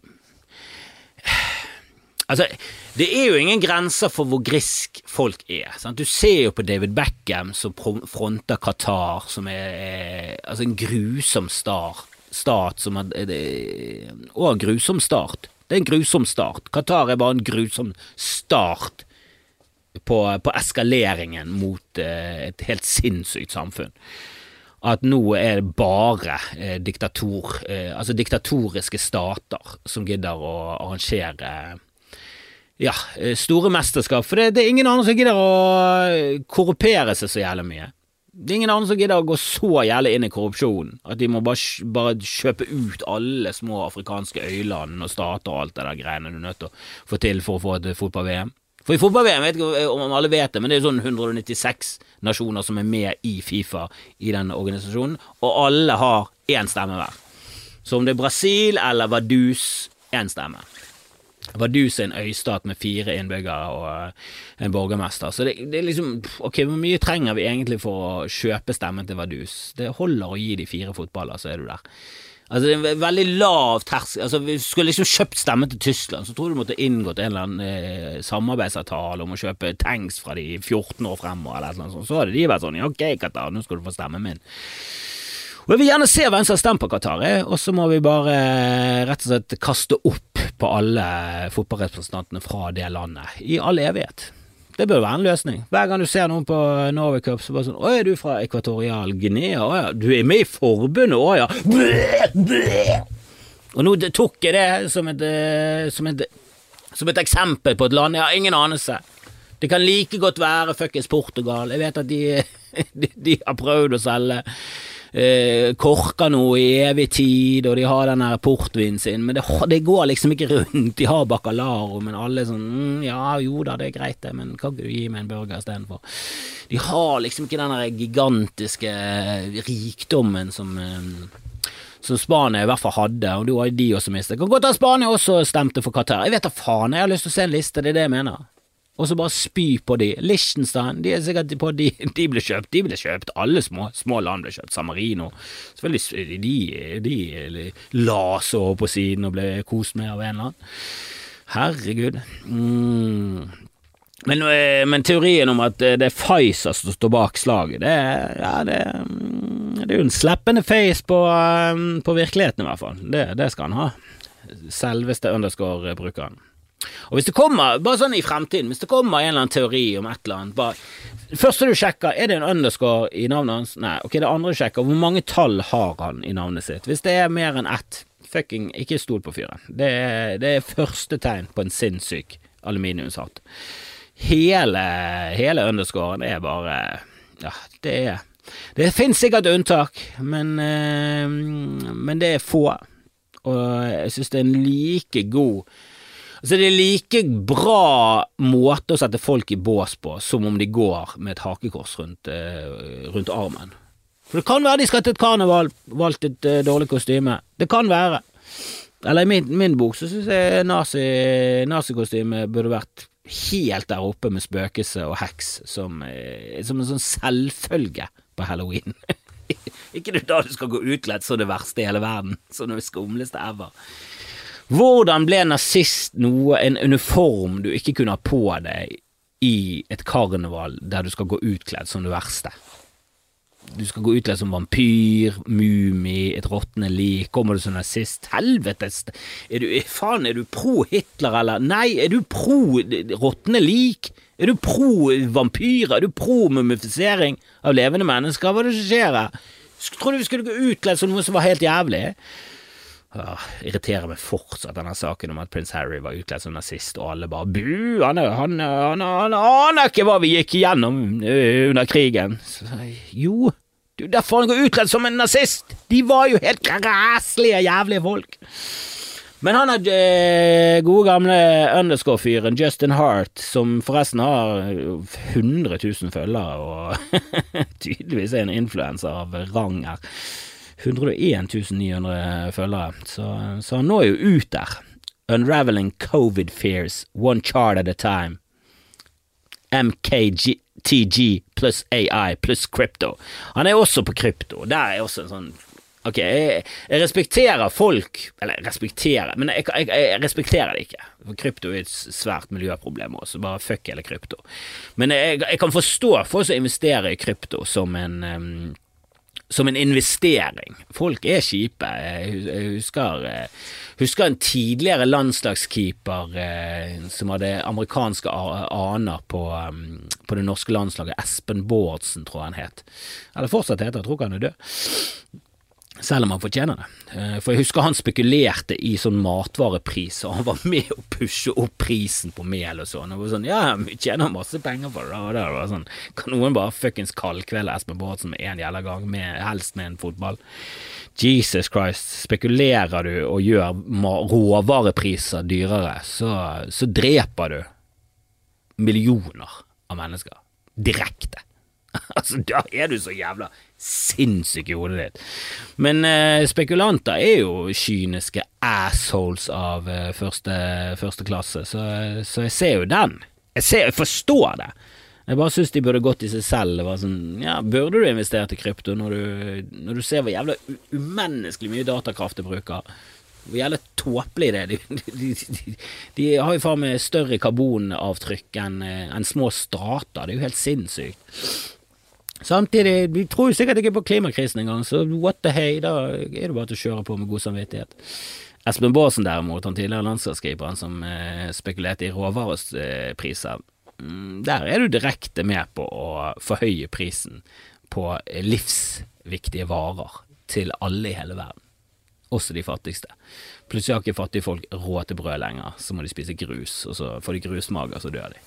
Altså, det er jo ingen grenser for hvor grisk folk er. Sant? Du ser jo på David Beckham som fronter Qatar, som er, er altså en grusom star, stat som er, er, Og en grusom start. Det er en grusom start. Qatar er bare en grusom start på, på eskaleringen mot eh, et helt sinnssykt samfunn at nå er det bare eh, diktator, eh, altså diktatoriske stater som gidder å arrangere ja, eh, store mesterskap. For det, det, er ingen andre som gidder å eh, korrupere seg så jævlig mye. Det er ingen andre som gidder å gå så jævlig inn i korrupsjonen at de må bare, bare kjøpe ut alle små afrikanske øyland og stater og alt det der greiene du er nødt til å få til for å få et fotball-VM. For i fotball-VM, vet ikke om alle vet det, men det er sånn 196 nasjoner som er med i Fifa i den organisasjonen, og alle har én stemme hver. Så om det er Brasil eller Vaduz, én stemme. Vaduz er en øystat med fire innbyggere og eh, en borgermester. Så det, det, er liksom Ok, hvor mye trenger vi egentlig for å kjøpe stemmen til Vaduz? Det holder å gi de fire fotballer, så er du der. Altså Det er en veldig lav terskel altså, du skulle liksom kjøpt stemmen til Tyskland, så tror du måtte inngått en eller annen eh, samarbeidsavtale om å kjøpe tanks fra de 14 år fremover, eller noe sånt. Så hadde de vært sånn Ok, Qatar, nå skal du få stemmen min. Og Jeg vil gjerne se hvem som har stemt på Qatar, eh, og så må vi bare eh, rett og slett kaste opp på alle fotballrepresentantene fra det landet, i all evighet. Det bør være en løsning. Hver gang du ser noen på Norway Cup, så bare sånn Å, er du fra Ekvatorial Guinea? Å ja. Du er med i forbundet? Å ja. Og nå tok jeg det som et, eh, som et, som et eksempel på et land. Jeg har ingen anelse. Det kan like godt være fuckings Portugal. Jeg vet at de, de, de har prøvd å selge eh, korker noe i evig tid, og de har den portvinen sin, men det, det, går liksom ikke rundt. De har bacalao, men alle sånn mm, Ja, jo da, det er greit, det, men kan ikke du gi meg en burger istedenfor? De har liksom ikke den gigantiske rikdommen som eh, som Spania i hvert fall hadde, og da har de også mistet. Kan godt ha Spania også stemte for Qatar. Jeg vet da faen, jeg har lyst til å se en liste, det er det jeg mener og så bare spy på de. Liechtenstein, de er sikkert på de, de ble kjøpt, de ble kjøpt, alle små, små land ble kjøpt, San Marino, selvfølgelig, de, de la så på siden og ble kost med av en eller annen. Herregud. Mm. Men, eh, men, teorien om at det er Pfizer som står bak slaget, det, ja, det, mm, det er jo en sleppende face på, um, på virkeligheten, i hvert fall. Det, det skal han ha. Selveste underscore-brukeren. Og hvis det kommer, bare sånn i fremtiden, hvis det kommer en eller annen teori om et eller annet bare Første du sjekker, er det en underscore i navnet hans? Nei. Ok, det andre du sjekker, hvor mange tall har han i navnet sitt? Hvis det er mer enn ett, fucking ikke stol på fyren. Det det er første tegn på en sinnssyk aluminiumshatt. Hele, hele underscoren er bare Ja, det er Det finnes sikkert unntak, men, øh, men det er få. Og jeg synes det er en like god Altså Det er like bra måte å sette folk i bås på som om de går med et hakekors rundt, uh, rundt armen. For det kan være de skal til et karneval, valgt et uh, dårlig kostyme. Det kan være. Eller i min, min bok så syns jeg nazikostyme nazi burde vært helt der oppe med spøkelse og heks som, uh, som en sånn selvfølge på halloween. Ikke det da du skal gå utkledd som det verste i hele verden, som det skumleste ever. Hvordan ble nazist noe, en uniform du ikke kunne ha på deg i et karneval der du skal gå utkledd som det verste? Du skal gå utkledd som vampyr, mumie, et råtne lik. Kommer du som nazist? Helvetes! Er du, faen, er du pro Hitler, eller? Nei, er du pro råtne lik? Er du pro vampyrer? Er du pro mumifisering av levende mennesker? Hva er det som skjer her? Trodde vi skulle gå utkledd som noe som var helt jævlig? Uh, irriterer meg fortsatt denne saken om at prins Harry var utkledd som nazist, og alle bare bu, han, han, han, han aner ikke hva vi gikk igjennom uh, under krigen. Så, jo, det er derfor han går utkledd som en nazist! De var jo helt græslige, jævlige folk. Men han er øh, gode gamle underscore-fyren Justin Hart, som forresten har 100 000 følgere, og tydeligvis er en influenser av rang her. 101 900 følgere, så, så han når jo ut der. Unraveling COVID fears, one chart at a time. MKTG TG pluss AI pluss crypto. Han er også på krypto. Der er også en sånn Ok, jeg, jeg respekterer folk Eller respekterer, men jeg, jeg, jeg, respekterer det ikke. For krypto er et svært miljøproblem også, bare fuck hele krypto. Men jeg, kan forstå folk som investerer i krypto som en um, som en investering. Folk er kjipe. Jeg husker, husker en tidligere landslagskeeper eh, som hadde amerikanske aner på, um, på, det norske landslaget. Espen Bårdsen, tror jeg han het. Eller fortsatt heter, jeg tror ikke han er død selv om han fortjener det. Eh, for jeg husker han spekulerte i sånn matvarepris, og han var med å pushe opp prisen på mel og sånn. Og var sånn, ja, vi tjener masse penger på det. Og det var sånn, kan noen bare fuckings kaldkvelde Espen Bårdsen med én jævla gang, med, helst med en fotball? Jesus Christ, spekulerer du og gjør råvarepriser dyrere, så, så dreper du millioner av mennesker. Direkte. altså, da er du så jævla sinnssyk i hodet ditt. Men eh, spekulanter er jo kyniske assholes av eh, første, første, klasse, så, så, jeg ser jo den. Jeg, ser, jeg forstår det. Jeg bare syns de burde gått i seg selv. Sånn, ja, Burde du investert i krypto når du, når du ser hvor jævla umenneskelig mye datakraft de bruker? Hvor jævla tåpelig det er. De, de, de, de, har jo faen meg større karbonavtrykk enn eh, en små strater. Det er jo helt sinnssykt. Samtidig, vi tror jo sikkert ikke på klimakrisen engang, så what the hey, da er det bare til å kjøre på med god samvittighet. Espen Baasen derimot, han tidligere landslagskeeperen som eh, spekulerte i råvarepriser, mm, der er du direkte med på å forhøye prisen på livsviktige varer til alle i hele verden, også de fattigste. Plutselig har ikke fattige folk råd til brød lenger, så må de spise grus, og så får de grusmager, så dør de.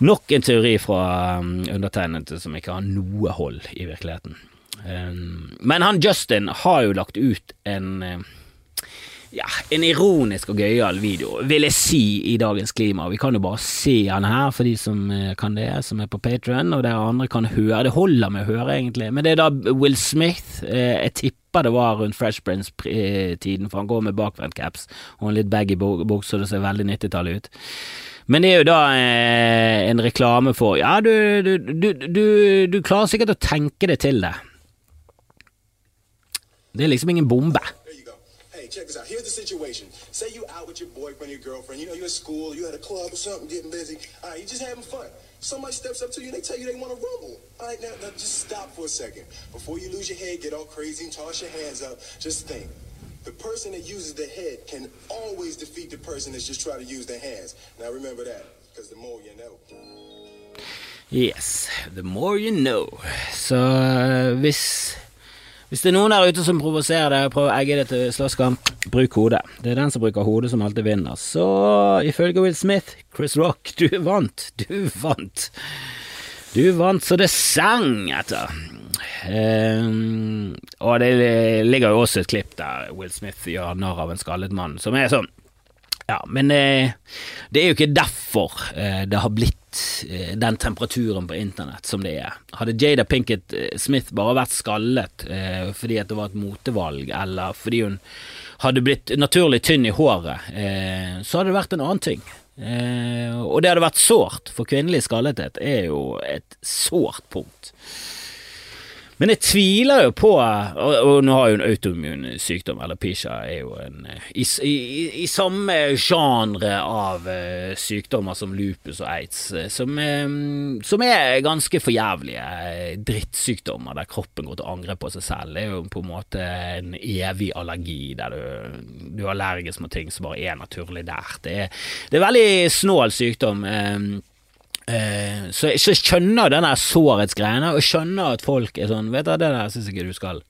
Nok en teori fra um, undertegnede som ikke har noe hold i virkeligheten. Um, men han Justin har jo lagt ut en uh, ja, en ironisk og gøyal video, vil jeg si, i dagens klima. Vi kan jo bare se han her, for de som uh, kan det, som er på Patron, og dere andre kan høre. Det holder med å høre, egentlig. Men det er da Will Smith. Uh, jeg tipper det var rundt Fresh Prince-tiden, for han går med bakvendt caps og en litt baggy bukse, så det ser veldig 90-tallet ut. Men det er jo da eh, en reklame for Ja, du, du, du, du, klarer sikkert å tenke deg til det. Det er liksom ingen bombe. check this out. Here's the situation. Say you out with your boyfriend, your girlfriend. You know, you're at school, you at a club or something, getting busy. All right, you're just having fun. Somebody steps up to you and they tell you they want to rumble. All right, now, now just stop for a second. Before you lose your head, get all crazy and toss your hands up, just think. The person that uses the head can always defeat the person that's just trying to use their hands. Now remember that, because the more you know. Yes, the more you know. Så uh, hvis Hvis det er noen der ute som provoserer deg og prøver å egge det til slåsskamp, bruk hodet. Det er den som bruker hodet som alltid vinner. Så ifølge Will Smith, Chris Rock, du vant. Du vant. Du vant så det sang etter. Um, og det ligger jo også et klipp der Will Smith gjør narr av en skallet mann, som er sånn Ja, men uh, det er jo ikke derfor uh, det har blitt eh, den temperaturen på internett som det er. Hadde Jada Pinkett Smith bare vært skallet eh, fordi at det var et motevalg, eller fordi hun hadde blitt naturlig tynn i håret, eh, så hadde det vært en annen ting. Og det hadde vært sårt, for kvinnelig skallethet er jo et sårt punkt. Men jeg tviler jo på Og, og nå har jo en autoimmun sykdom, eller pisha, er jo en i, i, i samme genre av uh, sykdommer som lupus og aids, uh, som, uh, som, er ganske forjævlige drittsykdommer der kroppen går til å angre på seg selv. Det er jo på en måte en evig allergi der du, du er allergisk mot ting som bare er naturlig der. Det er, det er veldig snål sykdom. Uh, Eh, så, så jeg skjønner denne sårhetsgreiene, og skjønner at folk er sånn Vet du, det der syns ikke du skal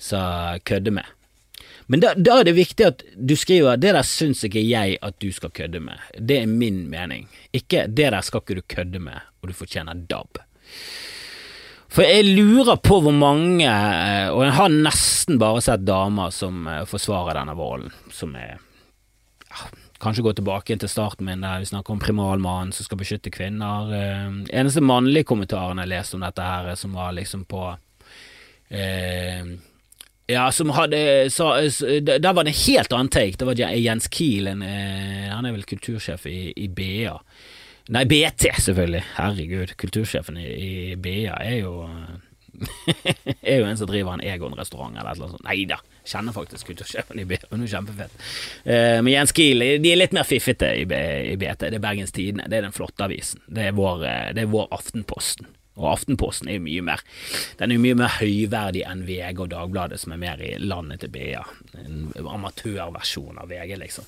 så kødde med. Men da, da, er det viktig at du skriver 'det der syns ikke jeg at du skal kødde med'. Det er min mening. Ikke 'det der skal ikke du kødde med, og du fortjener DAB'. For jeg lurer på hvor mange, eh, og jeg har nesten bare sett damer som eh, forsvarer denne volden, som er kanskje gå tilbake til starten min der vi snakker om primalmannen som skal beskytte kvinner. Eh, eneste mannlige kommentaren jeg leste om dette her, som var liksom på eh, ja, som hadde så, Der var det en helt annen take. Det var Jens Kiel, en, eh, han er vel kultursjef i, i BA. Nei, BT, selvfølgelig. Herregud. Kultursjefen i, i BA er jo er jo en som driver en Egon-restaurant eller noe sånt. Nei da, kjenner faktisk kultursjefen i BT. hun er kjempefett. Eh, men Jens Kiel de er litt mer fiffete i, BT. Det er Bergens Tidende, det er den flotte avisen. Det er vår, eh, det er vår Aftenposten. Og Aftenposten er jo mye mer Den er jo mye mer høyverdig enn VG og Dagbladet, som er mer i landet til BA. En amatørversjon av VG, liksom.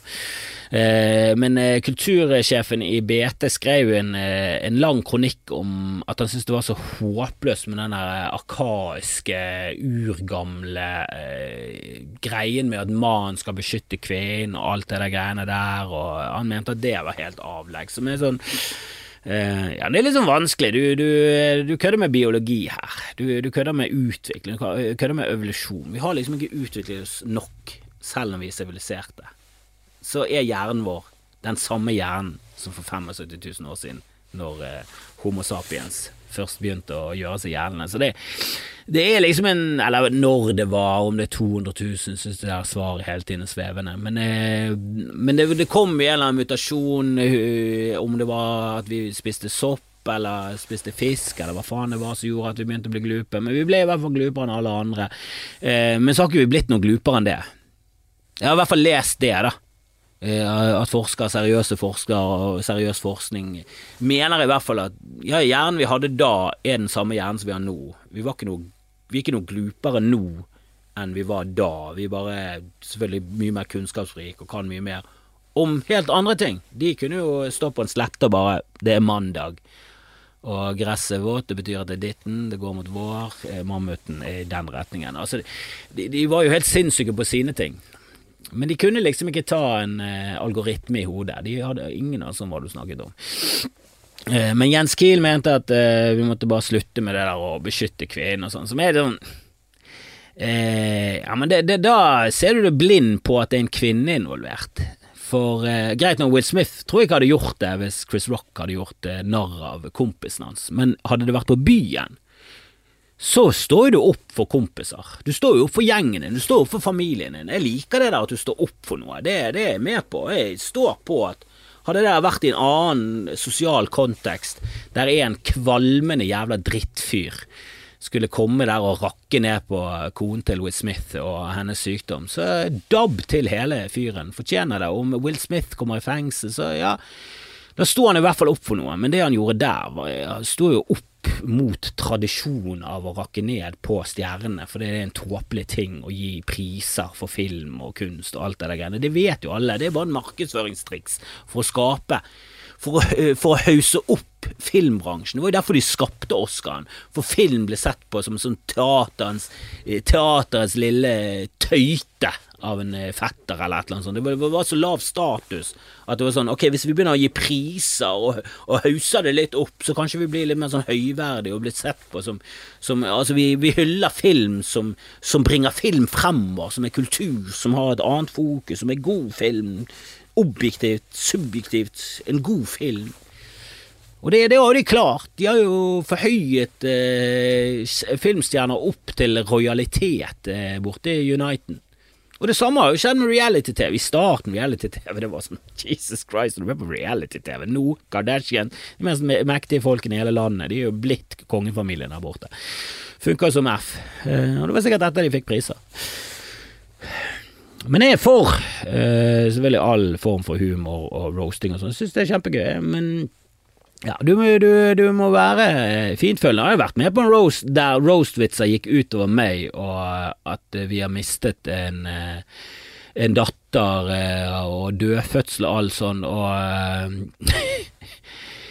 Eh, men eh, kultursjefen i BT skrev en, eh, en, lang kronikk om at han syntes det var så håpløst med den der arkaiske, urgamle greien med at mannen skal beskytte kvinnen og alt det der greiene der, og han mente at det var helt avlegg. Som er sånn ja, det er litt sånn vanskelig. Du, du, du kødder med biologi her. Du, du kødder med utvikling, du kødder med evolusjon. Vi har liksom ikke utviklet oss nok, selv om vi er siviliserte. Så er hjernen vår den samme hjernen som for 75 000 år siden, når Homo sapiens først begynte å gjøre seg gjeldende. Så det, det, er liksom en Eller når det var, om det er 200 000, syns det der svaret hele tiden er svevende. Men, eh, men det, det, kom i en eller annen mutasjon, eh, om det var at vi spiste sopp eller spiste fisk, eller hva faen det var som gjorde at vi begynte å bli glupe. Men vi ble i hvert fall glupere enn alle andre. Eh, men så har ikke vi blitt noe glupere enn det. Jeg har i hvert fall lest det, da. Eh, at forskere, seriøse forskere og seriøs forskning mener i hvert fall at ja, hjernen vi hadde da, er den samme hjernen som vi har nå. Vi, var ikke noe, vi er ikke noe glupere nå enn vi var da. Vi er bare selvfølgelig mye mer kunnskapsrike og kan mye mer om helt andre ting. De kunne jo stå på en slette og bare 'det er mandag'. Og gresset er vått, det betyr at det er ditten, det går mot vår, eh, mammuten er i den retningen. Altså, de, de var jo helt sinnssyke på sine ting. Men de kunne liksom ikke ta en uh, algoritme i hodet. De hadde ingen av som hva du snakket om. Uh, men Jens Kiel mente at uh, vi måtte bare slutte med det der å beskytte kvinnen og sånn, som er sånn Ja, men det, det, da ser du det blind på at det er en kvinne involvert. For greit nok, Will Smith tror jeg ikke hadde gjort det hvis Chris Rock hadde gjort narr av kompisen hans, men hadde det vært på byen, så står du opp for kompiser. Du står jo opp for gjengen din, du står opp for familien din. Jeg liker det der at du står opp for noe. Det, det er jeg med på. Jeg står på at hadde det vært i en annen sosial kontekst, der en kvalmende jævla drittfyr skulle komme der og rakke ned på konen til Will Smith og hennes sykdom, så dabb til hele fyren. Fortjener det. Om Will Smith kommer i fengsel, så ja Da sto han i hvert fall opp for noe, men det han gjorde der, var, sto jo opp mot tradisjonen av å rakke ned på stjernene, for det er en tåpelig ting å gi priser for film og kunst og alt det der greiene. Det vet jo alle, det er bare en markedsføringstriks for å skape for å, for å hause opp filmbransjen. Det var jo derfor de skapte Oscaren, for film ble sett på som sånn teaterens, teaterens lille tøyte av en eh, fetter eller et eller annet sånt. Det var, så lav status at det var sånn Ok, hvis vi begynner å gi priser og, og hauser det litt opp, så kanskje vi blir litt mer sånn høyverdige og blir sett på som, som Altså, vi, vi, hyller film som, som bringer film fremover, som er kultur, som har et annet fokus, som er god film. Objektivt, subjektivt, en god film. Og det, det har de klart. De har jo forhøyet eh, filmstjerner opp til rojalitet eh, borte i Uniten. Og det samme har jo skjedd med reality-TV. I starten reality-TV, det var sånn Jesus Christ, du er på reality-TV. Nå, Kardashian, de mest mektige folkene i hele landet, de er jo blitt kongefamilien der borte. Funka som F. Eh, og det var sikkert etter de fikk priser. Men jeg er for uh, selvfølgelig all form for humor og roasting og sånn. Syns det er kjempegøy. Men ja, du, du, du må være fintfølende. Jeg har jo vært med på en roast der roastvitser gikk utover meg, og at vi har mistet en, eh, en datter eh, og dødfødsel og alt sånn, og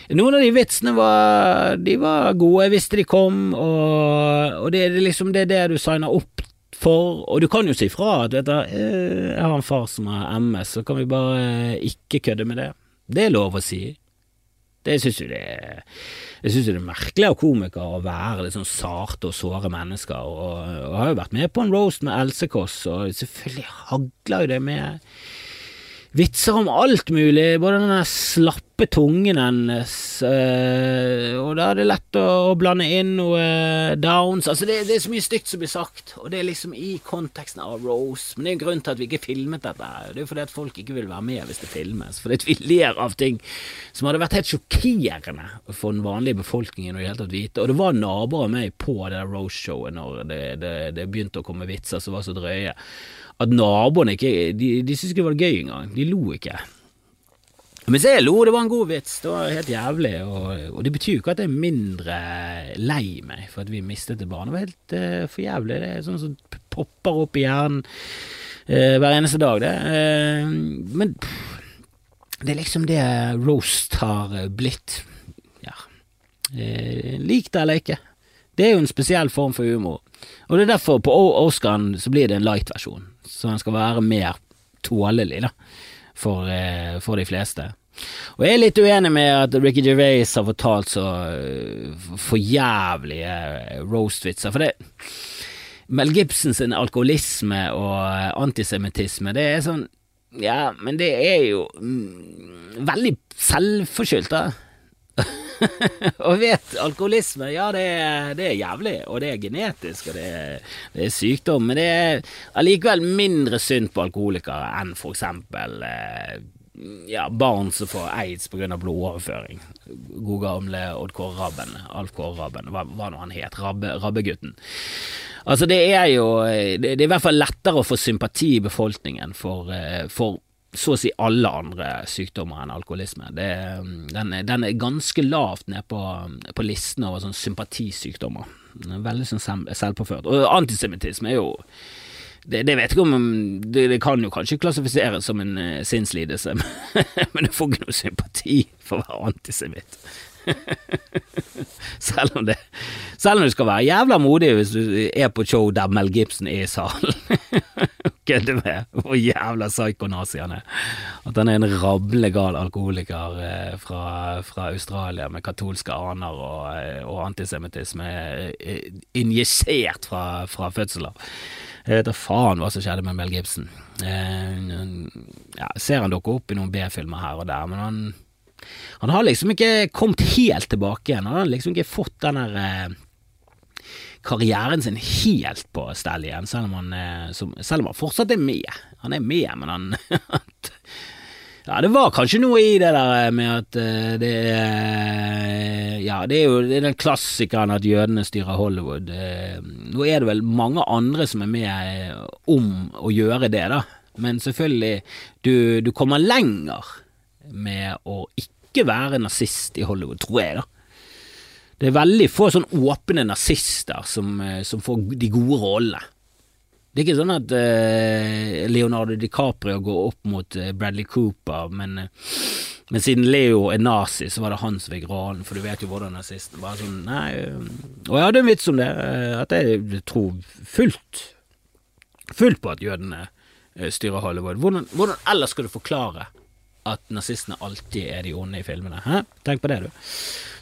Noen av de vitsene var, de var gode, jeg visste de kom, og, og det er liksom det, det du signer opp for, og du kan jo si fra at vet du, eh, jeg har en far som har MS, så kan vi bare ikke kødde med det. Det er lov å si. Det syns jeg det er Jeg synes det er merkelig av komikere å være litt sånn sarte og såre mennesker, og, og har jo vært med på en roast med Else Kåss, og selvfølgelig hagler jo det med vitser om alt mulig, både den der slappe tungen hennes, øh, og da er det lett å, blande inn noe downs Altså, det, det, er så mye stygt som blir sagt, og det er liksom i konteksten av Rose. Men det er en grunn til at vi ikke filmet dette. Det er jo fordi at folk ikke vil være med hvis det filmes. Fordi at vi ler av ting som hadde vært helt sjokkerende for den vanlige befolkningen å i hele tatt vite. Og det var naboer av meg på det der Rose-showet når det, det, det begynte å komme vitser som var så drøye at naboene ikke De, de syntes ikke det var gøy engang. De lo ikke. Mens jeg lo, det var en god vits. Det var helt jævlig. Og, og det betyr jo ikke at jeg er mindre lei meg for at vi mistet et barn. Det var helt uh, for jævlig. Det er sånn som popper opp i hjernen uh, hver eneste dag, det. Uh, men pff, det er liksom det roast har blitt. Ja. Lik det eller ikke. Det er jo en spesiell form for humor. Og det er derfor på Oscaren så blir det en light-versjon så den skal være mer tålelig da, for, eh, for, de fleste. Og jeg er litt uenig med at Ricky Gervais har fortalt så uh, for jævlige uh, roast-vitser, for det Mel Gibson sin alkoholisme og antisemittisme, det er sånn Ja, men det er jo mm, veldig selvforskyldt, da. og vet alkoholisme, ja det er, det er, jævlig, og det er genetisk, og det er, det er sykdom, men det er allikevel mindre synd på alkoholikere enn for eksempel eh, ja, barn som får aids pga. blodoverføring. God gamle Odd Kåre Rabben, Alf Kåre Rabben, hva, hva nå han het, Rabbe, Rabbegutten. Altså det er jo det, er i hvert fall lettere å få sympati i befolkningen for, eh, for så å si alle andre sykdommer enn alkoholisme. Det, den, den, er ganske lavt ned på, på listen over sånn sympatisykdommer. Veldig sånn selvpåført. Og antisemittisme er jo det, det, vet jeg ikke om det, det, kan jo kanskje klassifiseres som en uh, sinnslidelse, men du får ikke noe sympati for å være antisemitt. selv, om det, selv om du skal være jævla modig hvis du er på show der Mel Gibson er i salen kødde med hvor jævla psyko-nazi han er. At han er en rablegal alkoholiker eh, fra, fra, Australia med katolske aner og, eh, og antisemittisme eh, injisert fra, fra fødsel av. Jeg vet da faen hva som skjedde med Mel Gibson. ja, ser han dukke opp i noen B-filmer her og der, men han, han har liksom ikke kommet helt tilbake igjen. Han har liksom ikke fått den der karrieren sin helt på stell igjen, selv om, han, selv om han fortsatt er med. Han er med, men han Ja, det var kanskje noe i det der med at uh, det er Ja, det er jo det er den klassikeren at jødene styrer Hollywood. Nå er det vel mange andre som er med om å gjøre det, da. Men selvfølgelig, du, du kommer lenger med å ikke være nazist i Hollywood, tror jeg, da. Det er veldig få sånn åpne nazister som, eh, som får de gode rollene. Det er ikke sånn at eh, Leonardo DiCaprio går opp mot uh, Bradley Cooper, men, uh, men, siden Leo er nazi, så var det han som fikk rollen, for du vet jo hvordan nazisten var sånn Nei Og jeg hadde en vits om det, at jeg tror fullt fullt på at jødene styrer Hollywood. Hvordan, hvordan ellers skal du forklare at nazistene alltid er de onde i filmene? Hæ? Tenk på det, du.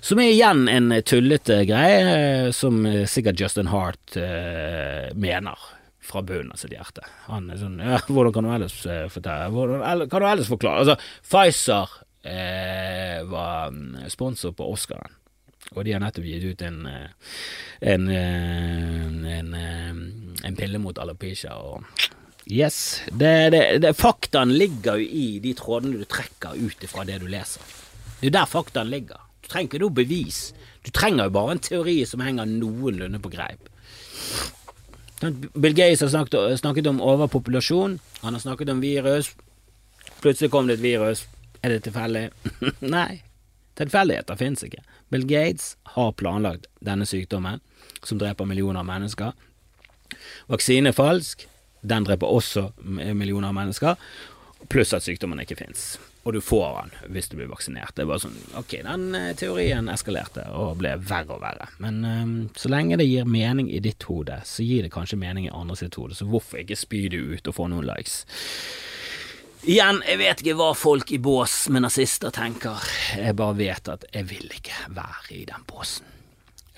Som er igjen en tullete greie, eh, som sikkert Justin Hart uh, mener fra bunnen av sitt hjerte. Han er sånn ja, Hvordan kan du ellers uh, fortelle Hvordan kan du ellers forklare Altså, Pfizer uh, var mm, sponsor på Oscaren, og de har nettopp gitt ut en en, en, en pille mot alopecia. og Yes. Det, det, det, faktaen ligger jo i de trådene du trekker ut ifra det du leser. Det er jo der faktaen ligger. Du trenger ikke noe bevis. Du trenger jo bare en teori som henger noenlunde på greip. Bill Gates har snakket, snakket om overpopulasjon. Han har snakket om virus. Plutselig kom det et virus. Er det tilfeldig? Nei. Tilfeldigheter fins ikke. Bill Gates har planlagt denne sykdommen, som dreper millioner av mennesker. Vaksine er falsk. Den dreper også millioner av mennesker. Pluss at sykdommen ikke fins og du får den hvis du blir vaksinert. Det er bare sånn, ok, Den eh, teorien eskalerte og ble verre og verre. Men um, så lenge det gir mening i ditt hode, så gir det kanskje mening i andre sitt hode, så hvorfor ikke spy det ut og få noen likes? Igjen, jeg vet ikke hva folk i bås med nazister tenker, jeg bare vet at jeg vil ikke være i den båsen.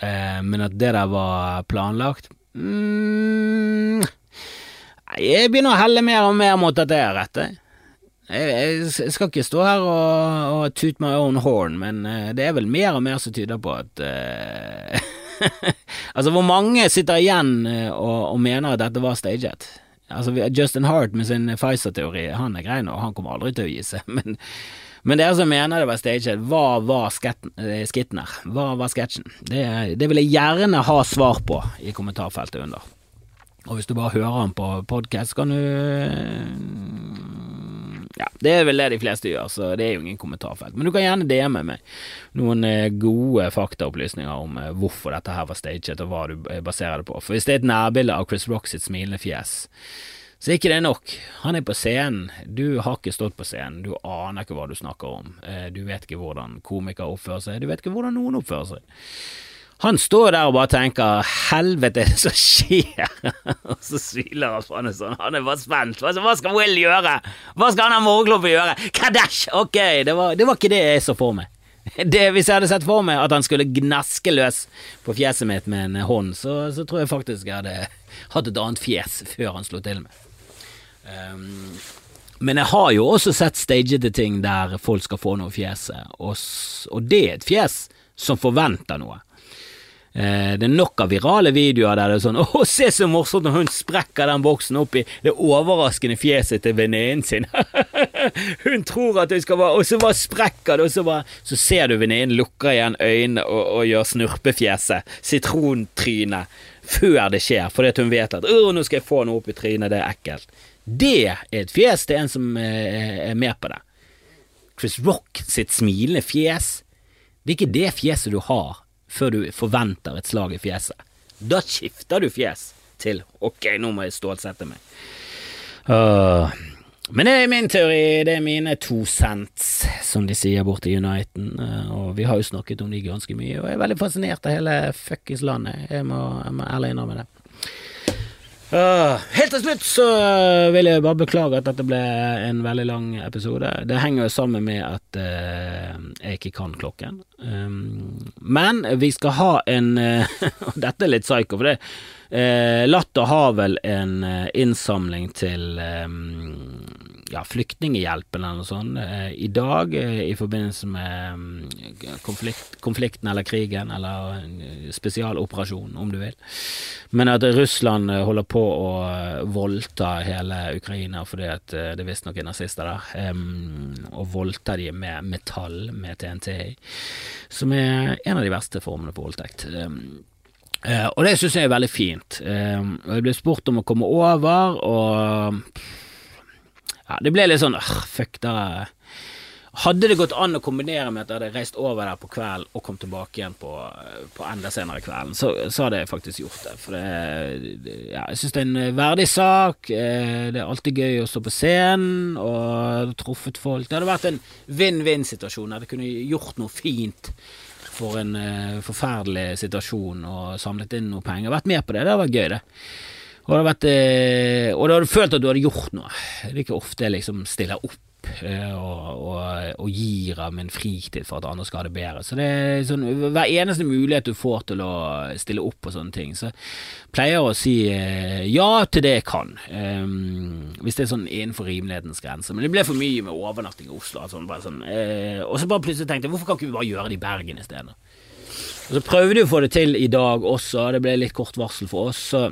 Uh, men at det der var planlagt mm, Jeg begynner å helle mer og mer mot at det er rett. Jeg, jeg skal ikke stå her og, og toot my own horn, men eh, det er vel mer og mer som tyder på at uh, Altså, hvor mange sitter igjen eh, og, og, mener at dette var staget? Altså, Justin Hart med sin Pfizer-teori, han er grei nå, han kommer aldri til å gi seg, men, men dere som mener det var staget, hva var skitten her? Hva var sketsjen? Det, det vil jeg gjerne ha svar på i kommentarfeltet under. Og hvis du bare hører han på podkast, kan du ja, det er vel det de fleste gjør, så det er jo ingen kommentarfelt. Men du kan gjerne DM meg noen eh, gode faktaopplysninger om eh, hvorfor dette her var staged, og hva du eh, baserer det på. For hvis det er et nærbilde av Chris Rock sitt smilende fjes, så er ikke det nok. Han er på scenen, du har ikke stått på scenen, du aner ikke hva du snakker om. Du vet ikke hvordan komikere oppfører seg, du vet ikke hvordan noen oppfører seg. Han står der og bare tenker 'helvete, er som skjer?' og så sviler han fra sånn. Han er bare spent. Hva, hva skal Will gjøre? Hva skal han ha morgenklubb gjøre? Kadash! Ok, det var, det var, ikke det jeg så for meg. Det, hvis jeg hadde sett for meg at han skulle gnaske løs på fjeset mitt med en hånd, så, så tror jeg faktisk jeg hadde hatt et annet fjes før han slo til meg. Um, men jeg har jo også sett stagede ting der folk skal få noe i fjeset, og, og det er et fjes som forventer noe. Eh, det er nok av virale videoer der det er sånn 'Å, se så morsomt når hun sprekker den boksen opp i det overraskende fjeset til venninnen sin'. hun tror at hun skal være Og så bare sprekker det, og så bare Så ser du venninnen lukker igjen øynene og, og gjør snurpefjeset, sitrontrynet, før det skjer, fordi hun vet at 'Å, nå skal jeg få noe opp i trynet, det er ekkelt'. Det er et fjes til en som eh, er med på det. Chris Rock sitt smilende fjes, det er ikke det fjeset du har før du forventer et slag i fjeset. Da skifter du fjes til ok, nå må jeg stålsette meg. Uh, men det er min teori, det er mine to cents, som de sier borte i Uniten. Uh, og vi har jo snakket om de ganske mye, og jeg er veldig fascinert av hele fuckings landet. Jeg må, jeg må ærlig innrømme det. Uh, helt til slutt så vil jeg bare beklage at dette ble en veldig lang episode. Det henger jo sammen med at uh, jeg ikke kan klokken. Um, men vi skal ha en uh, Dette er litt psycho, for det Latter har vel en innsamling til um, ja, Flyktninghjelpen eller noe sånt eh, i dag eh, i forbindelse med mm, konflikt, konflikten eller krigen eller spesialoperasjon, om du vil. Men at Russland eh, holder på å voldta hele Ukraina fordi at det visstnok er nazister der, og voldta de med metall, med TNT, som er en av de verste formene for voldtekt. og det syns jeg er veldig fint. jeg ble spurt om å komme over, og ja, det ble litt sånn uh, fuck, da Hadde det gått an å kombinere med at jeg hadde reist over der på kvelden og kom tilbake igjen på, på enda senere kvelden, så, så, hadde jeg faktisk gjort det. For det, det ja, jeg syns det er en verdig sak. Eh, det er alltid gøy å stå på scenen og truffet folk. Det hadde vært en vinn-vinn-situasjon. Jeg kunne gjort noe fint for en uh, forferdelig situasjon og samlet inn noe penger. Vært med på det. Det hadde vært gøy, det. Og da vært, du hadde følt at du hadde gjort noe. Det er ikke ofte jeg liksom stiller opp eh, og, og, og, gir av min fritid for at andre skal ha det bedre. Så det er sånn, Hver eneste mulighet du får til å stille opp på sånne ting, så pleier jeg å si eh, ja til det jeg kan. Um, hvis det er sånn innenfor rimelighetens grense. Men det ble for mye med overnatting i Oslo. Sånn, sånn, uh, og så bare plutselig tenkte jeg hvorfor kan ikke vi bare gjøre det i Bergen i stedet? Og så prøvde vi å få det til i dag også, det ble litt kort varsel for oss. så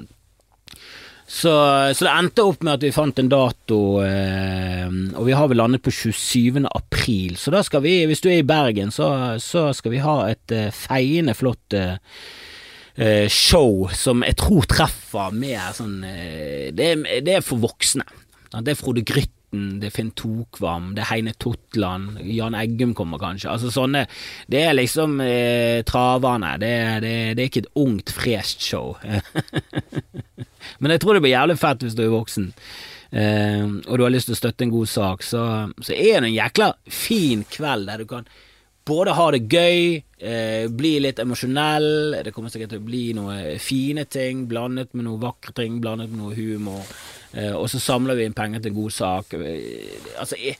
så, så, det endte opp med at vi fant en dato, eh, og vi har vel landet på 27. april. Så da skal vi, hvis du er i Bergen, så, så skal vi ha et eh, feiende flott eh, eh show som jeg tror treffer mer sånn eh, det, det, er for voksne. Det er Frode Grytten, det er Finn Tokvam, det er Heine Totland, Jan Eggum kommer kanskje. Altså sånne Det er liksom eh, traverne. Det, det, det, er ikke et ungt, fresht show. Men jeg tror det blir jævlig fett hvis du er voksen. Eh, og du har lyst til å støtte en god sak, så, så er det en jækla fin kveld der du kan både ha det gøy, eh, bli litt emosjonell, det kommer sikkert til å bli noen fine ting blandet med noen vakre ting, blandet med noe humor. Eh, og så samler vi inn penger til en god sak. Altså, altså,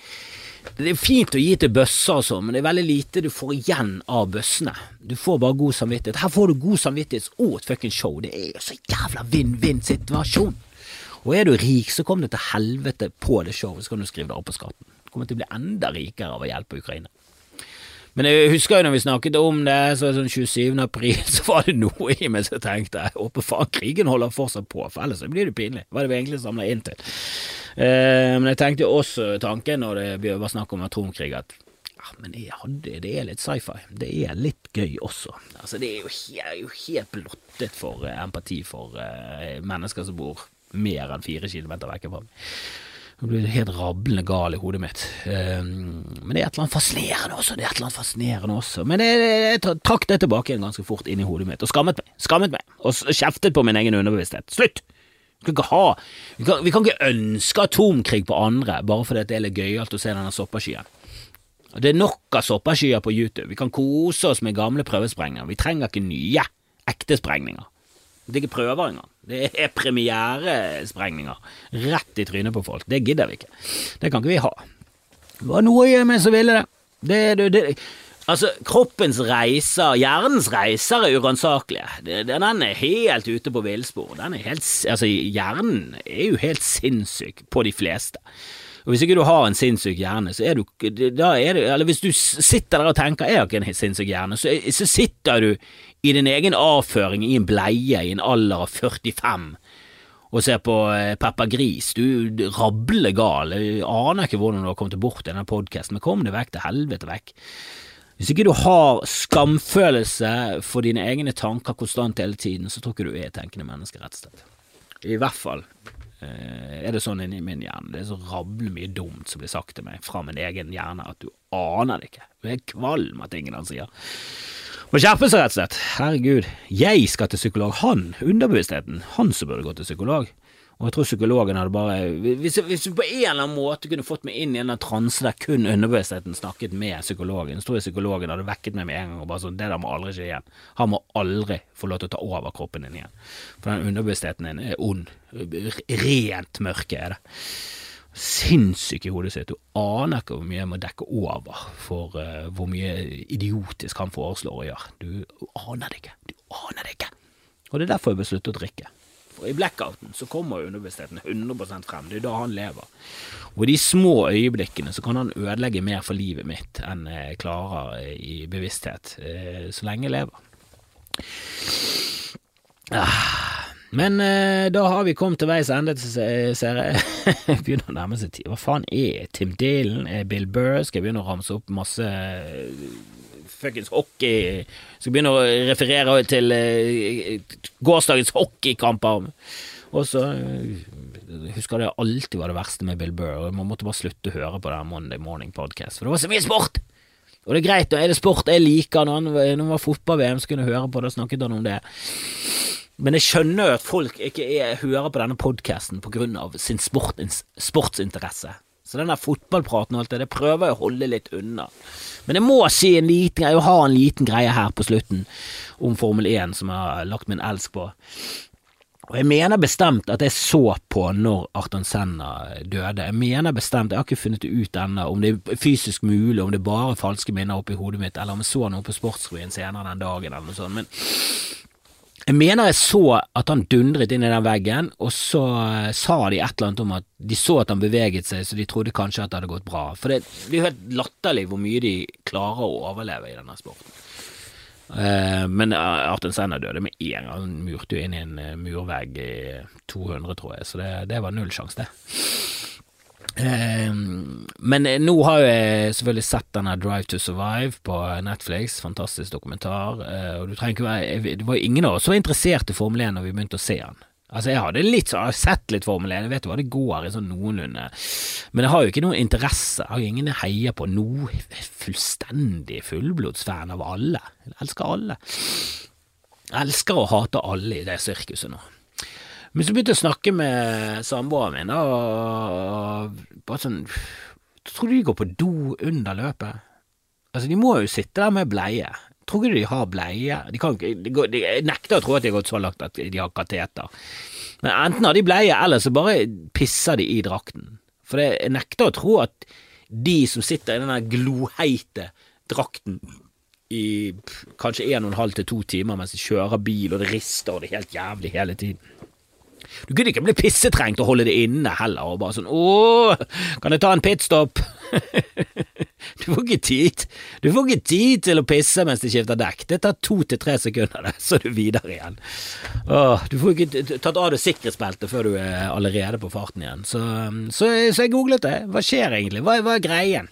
det er fint å gi til bøsser og sånn, men det er veldig lite du får igjen av bøssene. Du får bare god samvittighet. Her får du god samvittighet og et fuckings show. Det er jo så jævla vinn-vinn-situasjon. Og er du rik, så kom det til helvete på det showet, så kan du skrive det opp på skatten. Du kommer til å bli enda rikere av å hjelpe Ukraina. Men jeg husker jo når vi snakket om det, så sånn 27. april, så var det noe i meg som tenkte jeg håper faen krigen holder fortsatt på, for ellers blir det pinlig. Hva er det vi egentlig samler inn til? Eh, men jeg tenkte også tanken når det var snakk om atomkrig, at ja, men hadde, det er litt sci-fi. Det er litt gøy også. Altså, det er jo helt, jo helt blottet for uh, empati for uh, mennesker som bor mer enn fire kilometer vekk fra meg. Jeg blir helt rablende gal i hodet mitt. Um, men det er et eller annet fascinerende også. Det er et eller annet fascinerende også. Men jeg, jeg, jeg trakk det tilbake igjen ganske fort inn i hodet mitt, og skammet meg. Skammet meg, og kjeftet på min egen underbevissthet. Slutt! Vi kan ikke ha Vi kan, vi kan ikke ønske atomkrig på andre bare fordi det er litt gøyalt å se denne soppeskyen. Det er nok av soppeskyer på YouTube. Vi kan kose oss med gamle prøvesprengninger. Vi trenger ikke nye, ekte sprengninger. Det er ikke prøver engang. Det er premieresprengninger. Rett i trynet på folk. Det gidder vi ikke. Det kan ikke vi ha. Det var noe i meg som ville det. Det, det, det. Altså, kroppens reiser, hjernens reiser er uransakelige. Den er helt ute på villspor. Altså, hjernen er jo helt sinnssyk på de fleste. Og Hvis ikke du har en sinnssyk hjerne, så er du da er det, Eller hvis du sitter der og tenker 'jeg har ikke en sinnssyk hjerne', så, så sitter du i din egen avføring i en bleie i en alder av 45 og ser på eh, Peppa Gris. Du rabler gal. Jeg aner ikke hvordan du har kommet bort i denne podkasten, men kom deg vekk til helvete vekk. Hvis ikke du har skamfølelse for dine egne tanker konstant hele tiden, så tror ikke du er et tenkende menneske, rett og slett. I hvert fall Eh, er det sånn inni min hjerne. Det er så rabler mye dumt som blir sagt til meg fra min egen hjerne at du aner det ikke. Du er kvalm av tingene han sier. Må skjerpe seg, rett og slett. Herregud. Jeg skal til psykolog. Han, underbevisstheten, han som burde gå til psykolog. Og jeg tror psykologen hadde bare hvis, hvis, du på en eller annen måte kunne fått meg inn i en annen transe der kun underbevisstheten snakket med psykologen, så tror jeg psykologen hadde vekket meg med en gang og bare sånn Det der må aldri skje igjen. Han må aldri få lov til å ta over kroppen din igjen. For den underbevisstheten din er ond. Rent mørke er det. Sinnssyk i hodet sitt. Du aner ikke hvor mye jeg må dekke over for uh, hvor mye idiotisk han foreslår å gjøre. Du aner det ikke. Du aner det ikke. Og det er derfor jeg besluttet å drikke. For i blackouten så kommer underbevisstheten 100 frem. Det er da han lever. Og i de små øyeblikkene så kan han ødelegge mer for livet mitt enn jeg klarer i bevissthet, eh, så lenge jeg lever. Ah, men eh, da har vi kommet til veis ende, ser jeg. begynner å nærme seg tid. Hva faen er Tim Dylan? Er Bill Burr? Skal jeg begynne å ramse opp masse fuckings hockey Skal begynne å referere til uh, gårsdagens hockeykamper. Og så uh, husker det alltid var det verste med Bill Burr, man måtte bare slutte å høre på den Monday Morning Podcast, for det var så mye sport! Og det er greit, er det sport jeg liker. Når han, var fotball-VM, så kunne jeg høre på det, snakket han om det. Men jeg skjønner jo at folk ikke er, hører på denne podkasten av sin sportins, sportsinteresse. Så den der fotballpraten og alt det, det prøver jeg å holde litt unna. Men jeg må si en liten greie, har en liten greie her på slutten om Formel 1 som jeg har lagt min elsk på. Og jeg mener bestemt at jeg så på når Arton Senna døde. Jeg mener bestemt, jeg har ikke funnet det ut ennå, om det er fysisk mulig, om det er bare falske minner oppi hodet mitt, eller om jeg så noe på Sportsrevyen senere den dagen, eller noe sånt. Men jeg mener jeg så at han dundret inn i den veggen, og så eh, sa de et eller annet om at de så at han beveget seg, så de trodde kanskje at det hadde gått bra. For det blir jo helt latterlig hvor mye de klarer å overleve i denne sporten. Uh, men Arten Senna døde med én gang. Han murte jo inn i en murvegg i 200, tror jeg, så det, det var null sjanse, det. Ehm, men nå har jeg selvfølgelig sett denne Drive to Survive på Netflix, fantastisk dokumentar. Uh, og du trenger ikke være Det var ingen av oss som var interessert i Formel 1 når vi begynte å se den. Altså, jeg hadde litt jeg har sett litt Formel 1, jeg vet jo hva det går i sånn noenlunde, men jeg har jo ikke noen interesse, jeg har jo ingen jeg heier på. Noe fullstendig fullblodsfan av alle. Jeg elsker alle. Jeg elsker å hate alle i det sirkuset nå. Men så begynte jeg å snakke med samboeren min, og bare sånn Tror du de går på do under løpet? Altså, de må jo sitte der med bleie. Tror ikke de har bleie? De kan de de, jeg nekter å tro at de har gått så langt at de har kateter. Men enten har de bleie, eller så bare pisser de i drakten. For det, jeg nekter å tro at de som sitter i denne gloheite drakten i kanskje en og en halv til to timer mens de kjører bil, og det rister og det er helt jævlig hele tiden du kunne ikke bli pissetrengt og holde det inne heller, og bare sånn ååå, kan jeg ta en pitstop? Du får ikke tid Du får ikke tid til å pisse mens de skifter dekk. Det tar to til tre sekunder, så er du videre igjen. Åh, du får ikke tatt av deg sikkerhetsbeltet før du er allerede på farten igjen. Så, så, så jeg googlet det. Hva skjer egentlig? Hva, hva er greien?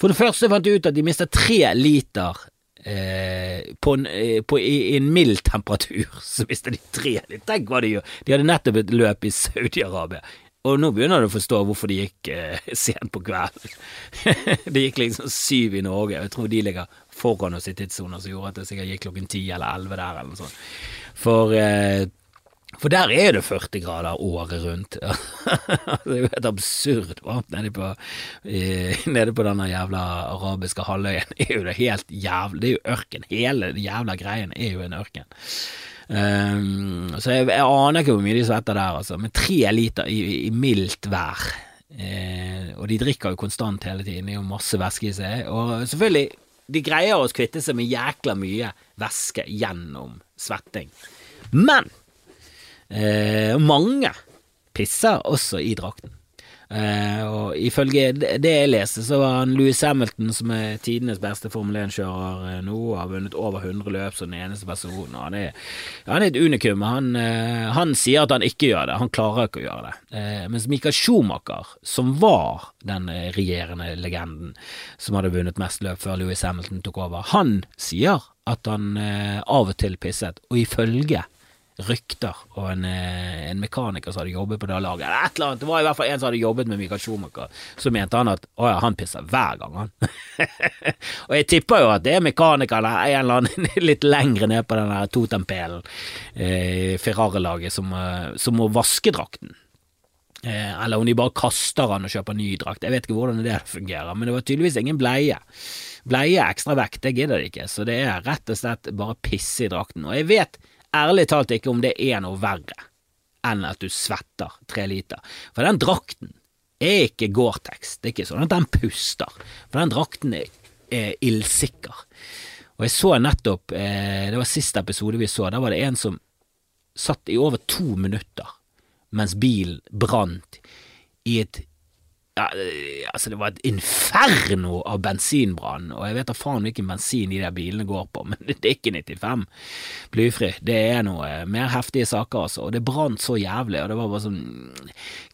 For det første fant jeg ut at de mister tre liter Eh, på en, eh, på, i, i, en mild temperatur, så mister de tre litt. Tenk hva de gjør. De hadde nettopp et løp i Saudi-Arabia. Og nå begynner du å forstå hvorfor de gikk eh, sent på kvelden. det gikk liksom syv i Norge, jeg tror de ligger foran oss i tidssoner som gjorde at det sikkert gikk klokken ti eller elleve der, eller noe sånt. For, eh, for der er det 40 grader året rundt. det er jo helt absurd varmt nede på, nede på denne jævla arabiske halvøyen. Det er jo det helt jævlig, det er jo ørken. Hele jævla greien er jo en ørken. Um, så jeg, jeg, aner ikke hvor mye de svetter der, altså. Men tre liter i, i mildt vær. Uh, og de drikker jo konstant hele tiden, det er jo masse væske i seg. Og selvfølgelig, de greier å kvitte seg med jækla mye væske gjennom svetting. Men uh, mange pisser også i drakten. Eh, og ifølge det jeg leste, så var han Louis Hamilton, som er tidenes beste Formel 1-kjører nå, nå, har vunnet over 100 løp som den eneste personen. Han er, han er et unikum. Han, eh, han, sier at han ikke gjør det, han klarer ikke å gjøre det. mens Mikael Schumacher, som var den regjerende legenden som hadde vunnet mest løp før Louis Hamilton tok over, han sier at han av og til pisset, og ifølge rykter og en, eh, en, mekaniker som hadde jobbet på det laget. Et eller annet. Det var i hvert fall en som hadde jobbet med Michael Schumacher. Så mente han at å ja, han pisser hver gang, han. og jeg tipper jo at det er mekanikeren en eller annen litt lengre ned på den totempelen, eh, Ferrari-laget, som, eh, som, må vaske drakten. Eh, eller om de bare kaster han og kjøper ny drakt. Jeg vet ikke hvordan det fungerer, men det var tydeligvis ingen bleie. Bleie ekstra vekt, det gidder de ikke, så det er rett og slett bare pisse i drakten. Og jeg vet ærlig talt ikke om det er noe verre enn at du svetter tre liter. For den drakten er ikke Gore-Tex, det er ikke sånn at den puster, for den drakten er, er ildsikker. Og jeg så nettopp, eh, det var siste episode vi så, der var det en som satt i over to minutter mens bilen brant i et ja, altså det var et inferno av bensinbrann, og jeg vet da faen hvilken bensin de der bilene går på, men det er ikke 95 blyfri. Det er noe mer heftige saker, altså, og det brant så jævlig, og det var bare sånn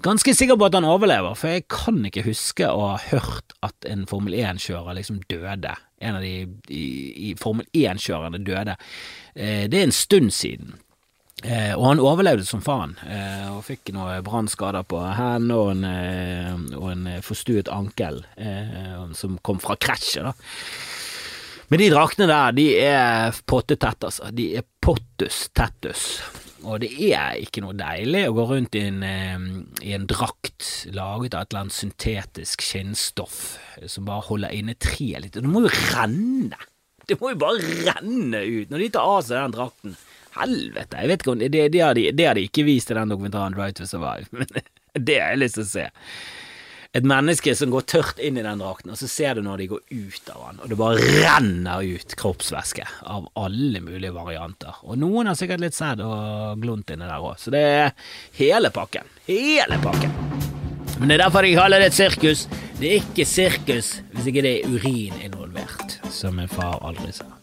Ganske sikker på at han overlever, for jeg kan ikke huske å ha hørt at en Formel 1-kjører liksom døde. En av de i, i Formel 1-kjørerne døde. Eh, det er en stund siden. Eh, og han overlevde som faen, eh, og fikk noen brannskader på hendene og en, eh, og en forstuet ankel eh, som kom fra krasjet. da. Men de draktene der, de er pottetett, altså. De er pottus tettus. Og det er ikke noe deilig å gå rundt i en, eh, i en drakt laget av et eller annet syntetisk skinnstoff som bare holder inne treet litt. Og Det må jo renne! Det må jo bare renne ut når de tar av seg den drakten. Helvete, jeg vet ikke om Det, det, har, de, det har de ikke vist i den dokumentaren Right to Survive, men det har jeg lyst til å se. Et menneske som går tørt inn i den drakten, og så ser du når de går ut av den, og det bare renner ut kroppsvæske av alle mulige varianter. Og noen har sikkert litt sæd og glunt inni der òg, så det er hele pakken. Hele pakken. Men det er derfor de kaller det et sirkus. Det er ikke sirkus hvis ikke det er urin involvert, som min far aldri sa.